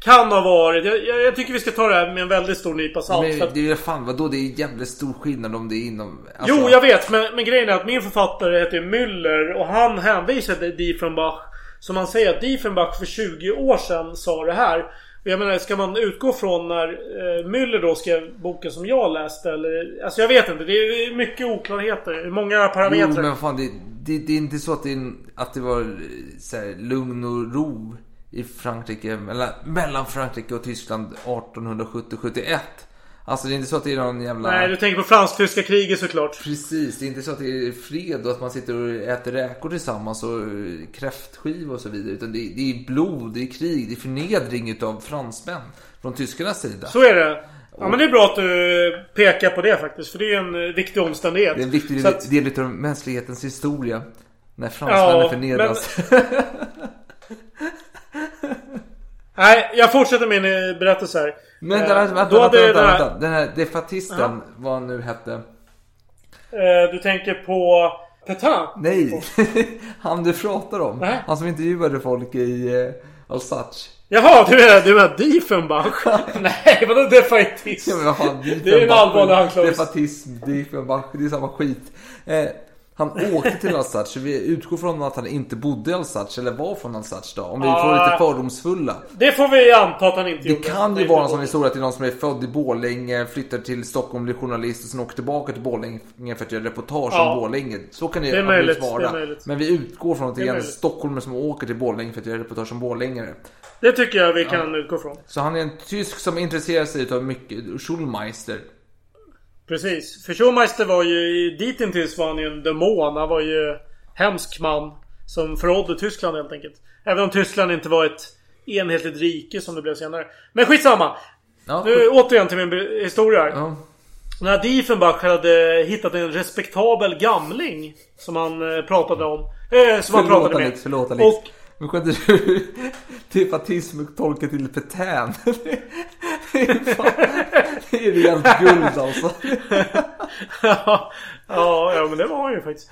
kan ha varit... Jag, jag, jag tycker vi ska ta det här med en väldigt stor nypa salt. Men det är ju fan vadå? Det är jävligt stor skillnad om det är inom... alltså- Jo, jag vet. Men, men grejen är att min författare heter Müller och han hänvisade Diefenbach. Som han säger att Diefenbach för 20 år sedan sa det här. Jag menar, ska man utgå från när eh, Müller då skrev boken som jag läste? Eller, alltså jag vet inte. Det är mycket oklarheter. Många parametrar. Jo, men vad fan, det, det, det är inte så att det, att det var så här, lugn och ro i Frankrike, mellan, mellan Frankrike och Tyskland 1870-71. Alltså det är inte så att det är någon jävla... Nej, du tänker på fransk-tyska kriget såklart. Precis, det är inte så att det är fred och att man sitter och äter räkor tillsammans och eh, kräftskiva och så vidare. Utan det är, det är blod, det är krig, det är förnedring utav fransmän från tyskarnas sida. Så är det. Ja men det är bra att du pekar på det faktiskt. För det är en eh, viktig omständighet. Det är en viktig att- del av mänsklighetens historia. När fransmännen Ja, förnedras. Nej, jag fortsätter min eh, berättelse här. Men Eh, vänta, vänta, vänta, vänta, den här-. Den här defatisten, vad han nu hette. Eh, du tänker på Petain? Nej, han du pratar om. Nej. Han som intervjuade folk i eh, Alsace. Jaha, du menar, du menar Diefenbach? Nej, vadå defaitism? Ja, men vad fan, det är en allvarlig anklagelse. Defatism, Diefenbach, det är samma skit. Eh, han åkte till Alsace, vi utgår från att han inte bodde i Alsace, eller var från Alsace då. Om vi får Ah. lite fördomsfulla. Det får vi anta att han inte Det gjorde. kan ju är vara en sån historia till någon som är född i Borlänge, flyttar till Stockholm, blir journalist och sen åker tillbaka till Borlänge för att göra reportage Ja. om Borlänge. Så kan det, Det är absolut vara. det är. Men vi utgår från att det Det är är en stockholmare som åker till Borlänge för att göra reportage om borlängare. Det tycker jag vi kan utgå från. Så han är en tysk som intresserar sig av mycket Schulmeister. Precis. För Schulmeister var ju ditintills var han ju en demon. Han var ju hemsk man. Som förrådde Tyskland helt enkelt. Även om Tyskland inte var ett enhetligt rike som det blev senare. Men skitsamma. Ja, Nu återigen till min historia. Ja. När Diefenbach hade hittat en respektabel gamling. Som han eh, pratade om. Eh, som han pratade med. Alex, förlåt Alex. Och Men kunde du defatism tolka till Petain? Det är rent guld alltså. ja, ja, men det var han ju faktiskt.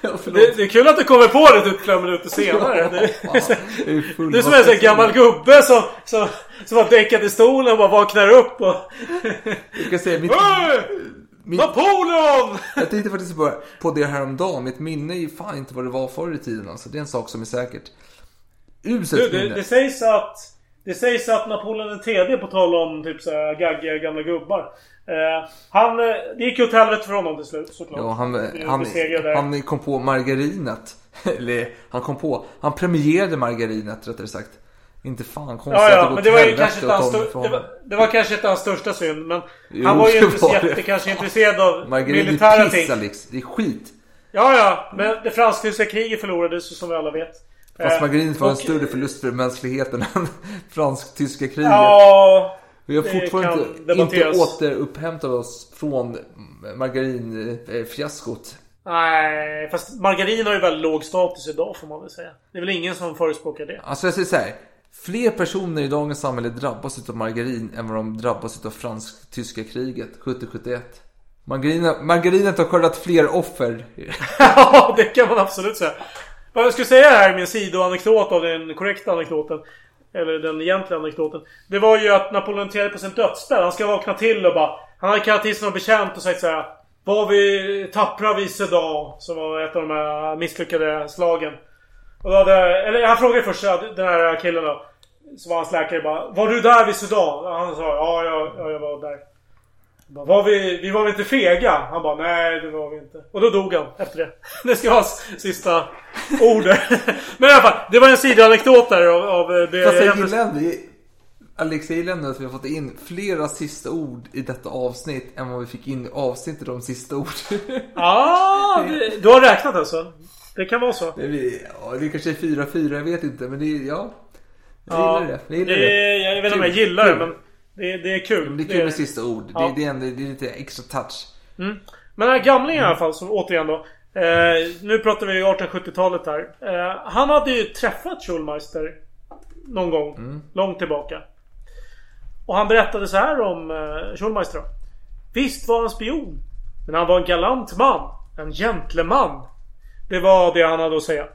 Ja. Det, det är kul att du kommer på det typ flera minuter senare. Det, Ja, det är som en sån gammal gubbe som, som, som har däckat i stolen och bara vaknar upp och... Jag kan säga, mitt, mitt, Napoleon! jag tänkte faktiskt på, på det här om dagen. Mitt minne är ju fan inte vad det var förr i tiden alltså. Det är en sak som är säkert. Du, Uselt det, minne. det sägs att... Det sägs att Napoleon den tredje på tal om typ såhär gaggiga gamla gubbar. Eh, han... eh, Det gick ju åt helvete för honom till slut såklart. Ja, han, Det han, han kom på margarinet. Eller han kom på. Han premierade margarinet rättare sagt. Inte fan konstigt Ja, att ja, det men det var ju kanske inte hans, det, var, det var kanske inte hans största synd men Jo, Han var ju inte så jätte, kanske intresserad av Margarin militära är piss ting. Alex. Det är skit. Ja, ja. Men det fransk-tyska kriget förlorades som vi alla vet. Fast Eh, margarinet var en större förlust för mänskligheten än fransk-tyska kriget. Ja... Vi har fortfarande inte, inte återupphämtat oss från margarinfiaskot. Nej, fast margarin har ju väldigt låg status idag får man väl säga. Det är väl ingen som förespråkar det. Alltså jag säger så här. Fler personer i dagens samhälle drabbas av margarin än vad de drabbas av fransk-tyska kriget 70-71. Margarinet, margarinet har skördat fler offer. Ja, det kan man absolut säga. Vad jag skulle säga här, min sidoanekdot av den korrekta anekdoten. Eller den egentliga anekdoten. Det var ju att Napoleon III på sin dödsbädd, han ska vakna till och bara... Han hade kallat till sig någon bekänt och sagt så här. Var vi tappra vid dag, Som var ett av de här misslyckade slagen. Och då hade, eller han frågade först den här killen då. Som var hans läkare bara. Var du där vid dag? Han sa ja, ja, ja jag var där. Var vi, vi var väl inte fega? Han bara nej det var vi inte. Och då dog han efter det. Det ska vara sista ordet. Men i alla fall. Det var en sidoanekdot där av, av eh, det. Fast jag gillar ändå, Alex, jag gillar ändå att vi har fått in flera sista ord i detta avsnitt än vad vi fick in i avsnittet de sista ord. Ja, det- du har räknat alltså? Det kan vara så. Det, är, ja, det kanske är 4-4, jag vet inte. Men det är, ja. Jag Ja, gillar det. Jag gillar det, det. Jag vet inte om jag gillar det men det, det är kul. Men det är kul med sista ord. Ja. Det, det, är det är lite extra touch. Mm. Men den här gamlingen i alla fall, som återigen då. Eh, nu pratar vi 1870-talet här. Eh, han hade ju träffat Schulmeister någon gång, långt tillbaka. Och han berättade så här om eh, Schulmeister då. Visst var han spion. Men han var en galant man. En gentleman. Det var det han hade att säga.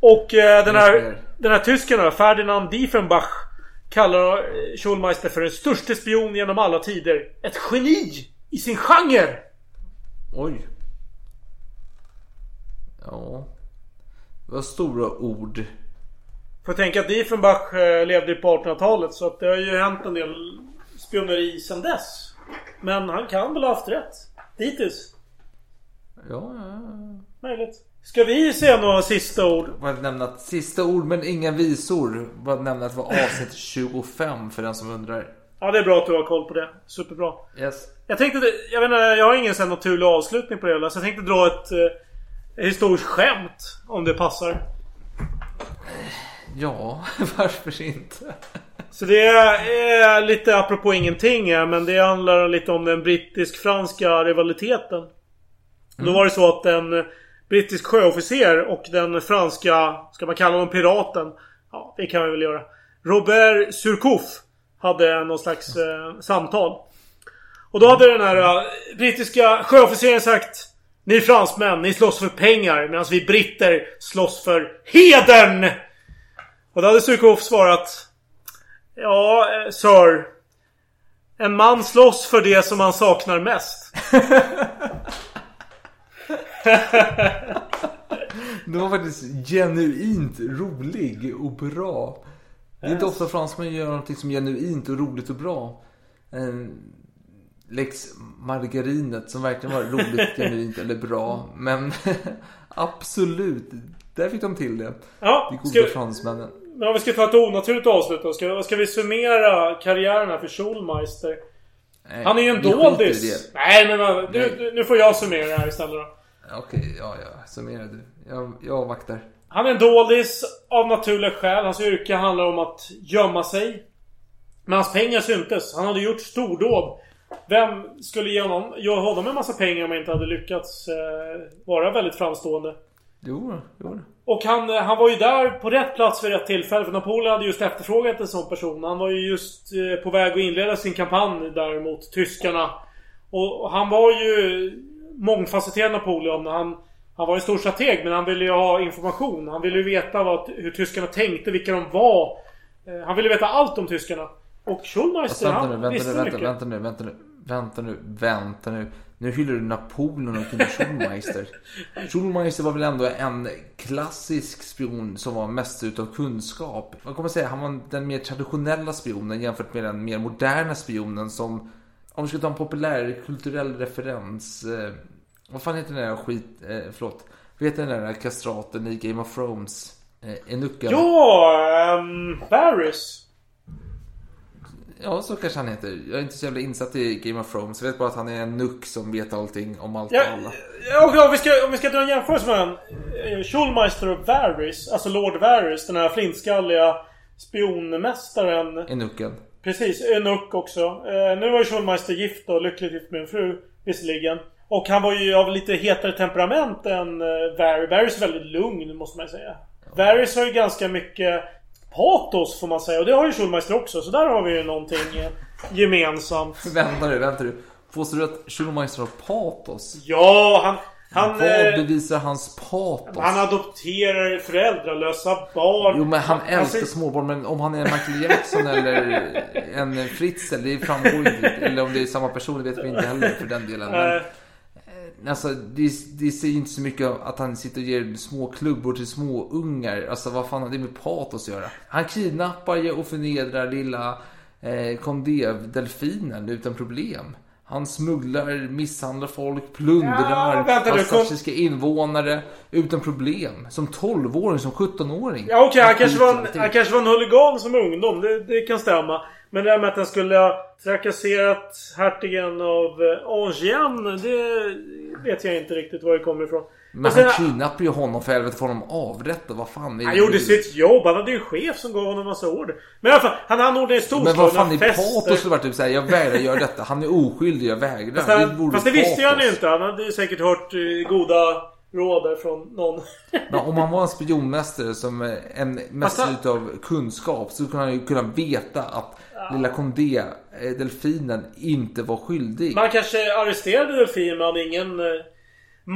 Och eh, den, här, den här tysken då, Ferdinand Diefenbach kallar eh, Schulmeister för den största spion genom alla tider. Ett geni i sin genre! Oj. Ja. Var stora ord. Får tänka att Diefenbach eh, levde på 1800-talet så att det har ju hänt en del spioneri sedan dess. Men han kan väl ha haft rätt. Dittills. Ja, ja, ja. Möjligt. Ska vi se några sista ord? Bara nämna sista ord men inga visor. Bara nämna att det var avsnitt 25 för den som undrar. Ja, det är bra att du har koll på det. Superbra. Yes. Jag tänkte, jag vet inte, jag har ingen sån naturlig avslutning på det hela. Så jag tänkte dra ett eh, historiskt skämt. Om det passar. Ja, varför inte? Så det är lite apropå ingenting här, men det handlar lite om den brittisk-franska rivaliteten. Då var det så att en brittisk sjöofficer och den franska, ska man kalla honom piraten? Ja, det kan vi väl göra. Robert Surcouf hade någon slags eh, samtal. Och då hade den här eh, brittiska sjöofficeren sagt Ni fransmän, ni slåss för pengar medan vi britter slåss för hedern! Och då hade Surcouf svarat Ja, eh, Sir. En man slåss för det som han saknar mest. Det var faktiskt genuint rolig och bra. Det är inte ofta fransmän gör någonting som är genuint och roligt och bra. Lex Margarinet som verkligen var roligt, genuint eller bra. Men absolut, där fick de till det. Ja, De goda ska- fransmännen. Om vi ska ta ett onaturligt avslut då. Ska, ska vi summera karriären här för Schulmeister? Nej, Han är ju en doldis. Nej men du, Nej. nu får jag summera det här istället då. Okej, ja, ja. Summera du. Jag, jag avvaktar. Han är en doldis av naturliga skäl. Hans yrke handlar om att gömma sig. Men hans pengar syntes. Han hade gjort stordåd. Vem skulle ge honom, ge honom en massa pengar om han inte hade lyckats eh, vara väldigt framstående? Jo, jo. Och han, eh, han var ju där på rätt plats vid rätt tillfälle. För Napoleon hade just efterfrågat en sån person. Han var ju just eh, på väg att inleda sin kampanj där mot tyskarna. Och, och han var ju mångfacetterad Napoleon. Han, han var en stor strateg men han ville ju ha information. Han ville ju veta vad, hur tyskarna tänkte, vilka de var. Eh, Han ville veta allt om tyskarna. Och Schulmeister, vänta nu, han vänta visste nu, vänta, mycket. vänta nu, vänta nu, vänta nu, vänta nu. Nu hyllar du Napoleon och inte Schulmeister. Schulmeister var väl ändå en klassisk spion som var mest utav kunskap. Man kommer säga han var den mer traditionella spionen jämfört med den mer moderna spionen som, om vi ska ta en populär kulturell referens. Eh, vad fan heter den där skit, eh, förlåt. Vad heter den där kastraten i Game of Thrones? Eh, Enuckan. Ja, um, Varys. Ja, så kanske han heter. Jag är inte så jävla insatt i Game of Thrones. Jag vet bara att han är en nuck som vet allting om allt Ja, och alla. Ja, om, vi ska, om vi ska dra en jämförelse mellan eh, Schulmeister och Varys, alltså Lord Varys, den här flintskalliga spionmästaren. Enucken. Precis, Enuk också. Eh, nu var ju Schulmeister gift och lyckligt gift med en fru, visserligen. Och han var ju av lite hetare temperament än eh, Varys. Varys är väldigt lugn, måste man säga. Varys har ju ganska mycket patos, får man säga. Och det har ju Schulmeister också. Så där har vi ju någonting eh, gemensamt. Vänta nu, vänta nu. Påstår du att Schulmeister har patos? Ja, han... han Vad eh, bevisar hans patos? Han adopterar föräldralösa barn. Jo men han älskar ser- småbarn men om han är Michael Jackson eller en Fritzl det framgår inte. Eller om det är samma person det vet vi inte heller för den delen. Men, Eh, alltså det, det säger inte så mycket att han sitter och ger små klubbor till små ungar. Alltså vad fan har det med patos att göra? Han kidnappar ju och förnedrar lilla eh, Condé-delfinen utan problem. Han smugglar, misshandlar folk, plundrar Ja, fantastiska invånare utan problem. Som 12-åring, som 17-åring. Ja okej, han, kanske var en, han kanske var en huligan som ungdom. Det, det kan stämma. Men det här med att han skulle ha trakasserat hertigen av eh, Angien. Det vet jag inte riktigt var det kommer ifrån. Men sen- han kidnappade ju honom för helvete, får honom avrättad. Vad fan är Han det? gjorde sitt jobb. Han hade ju en chef som gav honom massa order. Men i alla fall, han anordnade en Men vad fan, storslagna patos skulle varit typ såhär, jag vägrar göra detta. Han är oskyldig, jag vägrar. Fast, Det han, vore fast det visste han ju inte. Han hade ju säkert hört eh, goda råd från någon. Men om han var en spionmästare som eh, en mästare utav kunskap så skulle han ju kunna veta att lilla Condé, eh, delfinen, inte var skyldig. Man kanske arresterade delfinen men ingen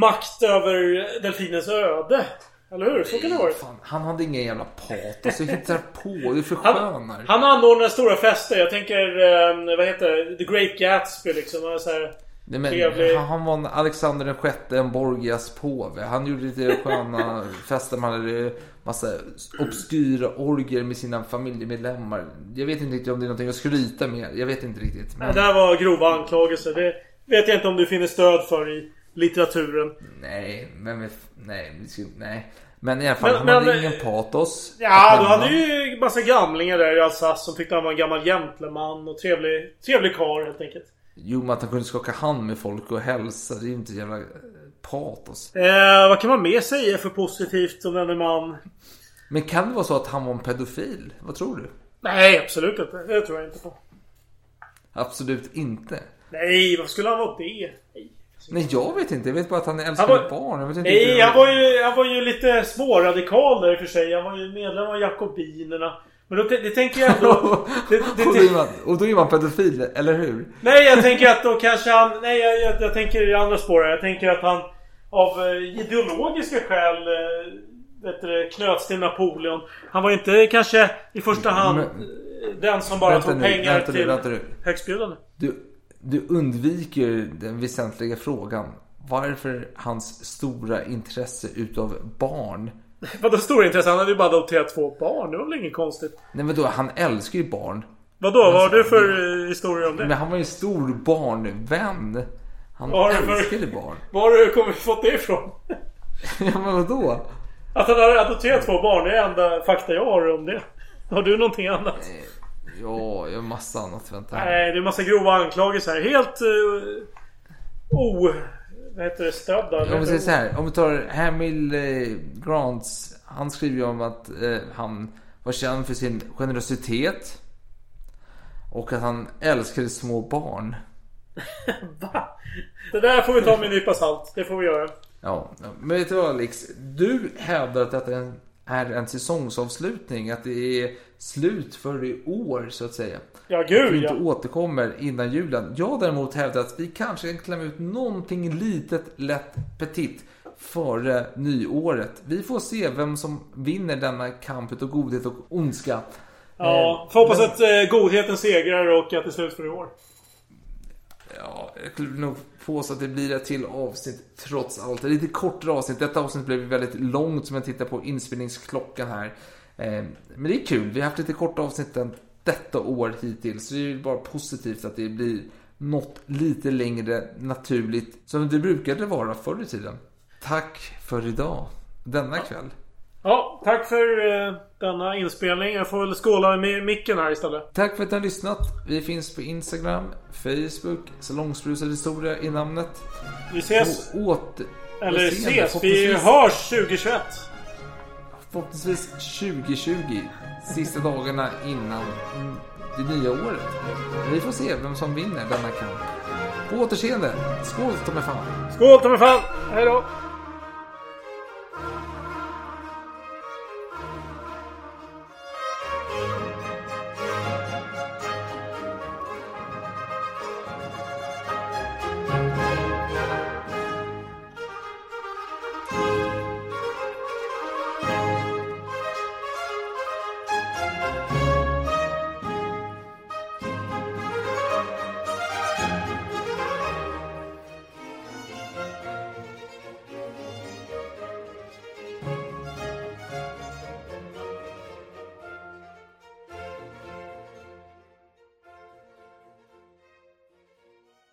makt över delfinens öde. Eller hur? Så kan det vara. Fan, han hade ingen jävla patos. Jag hittar på, det förskönar. Han anordnar stora fester. Jag tänker, eh, vad heter det? The Great Gatsby liksom. Han Så här, Nej, men, trevlig. han, han var en Alexander den sjätte, en Borgias påve. Han gjorde lite sköna fester. Man hade massa obskyra orger med sina familjemedlemmar. Jag vet inte riktigt om det är någonting att skryta med. Jag vet inte riktigt. Det där var grova anklagelser. Det vet jag inte om du finner stöd för i litteraturen. Nej, men nej, nej. Men i alla fall, Men- han men- hade ingen patos. Ja, du hade ju massa gamlingar där i Alsace som tyckte han var en gammal gentleman och trevlig, trevlig karl helt enkelt. Jo, men att han kunde skaka hand med folk och hälsa. Det är ju inte jävla eh, patos. Eh, vad kan man mer säga för positivt om denne man? Men kan det vara så att han var en pedofil? Vad tror du? Nej, absolut inte. Det tror jag inte på. Absolut inte. Nej, vad skulle han vara det? Nej. Jag vet inte. Jag vet bara att han älskar Han var- barn. Jag vet inte Nej, han var, ju, han var ju lite småradikal där i och för sig. Han var ju medlem av Jakobinerna. Men då, det tänker jag ändå... Det, det, och, då är man, och då är man pedofil, eller hur? Nej, jag tänker att då kanske han... Nej, jag, jag, jag tänker i andra spår här. Jag tänker att han av eh, ideologiska skäl eh, vet du, knöts till Napoleon. Han var inte kanske i första hand Men- eh, den som bara tog nu, pengar vänta till vänta högstbjudande. Du, du undviker den väsentliga frågan. Varför hans stora intresse utav barn? Vadå stora intresse? Han hade ju bara adopterat två barn. Det var väl inget konstigt? Nej men då, han älskar ju barn. Vadå? Vad har du för eh, historia om det? Men han var ju en stor barnvän. Han har du för- älskade barn. Var har du kommit, fått det ifrån? ja men vadå? Att han har adopterat två barn, det är enda fakta jag har om det. Har du någonting annat? Ja, jag har massa annat. Vänta här. Nej, det är massa grova anklagelser här. Helt... Uh, o... Vad heter det? Stödda? Om vi säger så här, om vi tar Hamil eh, Grants. Han skriver ju om att eh, han var känd för sin generositet. Och att han älskade små barn. Det där får vi ta med en nypa salt. Det får vi göra. Ja, men vet du vad Alex? Du hävdar att detta är en, är en säsongsavslutning. Att det är slut för i år så att säga. Ja, Att gud vi inte ja. återkommer innan julen. Jag däremot hävdar att vi kanske kan klämma ut någonting litet, lätt, petit före nyåret. Vi får se vem som vinner denna kamp utav godhet och ondska. Ja, Eh, får hoppas men- att eh, godheten segrar och att det är slut för i år. Ja, jag skulle nog påstå att det blir ett till avsnitt trots allt. Det är lite kortare avsnitt. Detta avsnitt blev väldigt långt som jag tittar på inspelningsklockan här. Eh, Men det är kul. Vi har haft lite korta avsnitt detta år hittills. Så det är bara positivt att det blir något lite längre naturligt. Som det brukade vara förr i tiden. Tack för idag. Denna kväll. Ja, tack för eh, denna inspelning. Jag får väl skåla med micken här istället. Tack för att ni har lyssnat. Vi finns på Instagram, Facebook, Salongsbrusad historia i namnet. Vi ses. Och åter... Eller återseende. ses. Vi Förhoppningsvis- hörs 2021. Förhoppningsvis 2020. Sista dagarna innan det nya året. Vi får se vem som vinner denna kamp. På återseende. Skål ta mig fan. Skål ta mig fan. Hej då.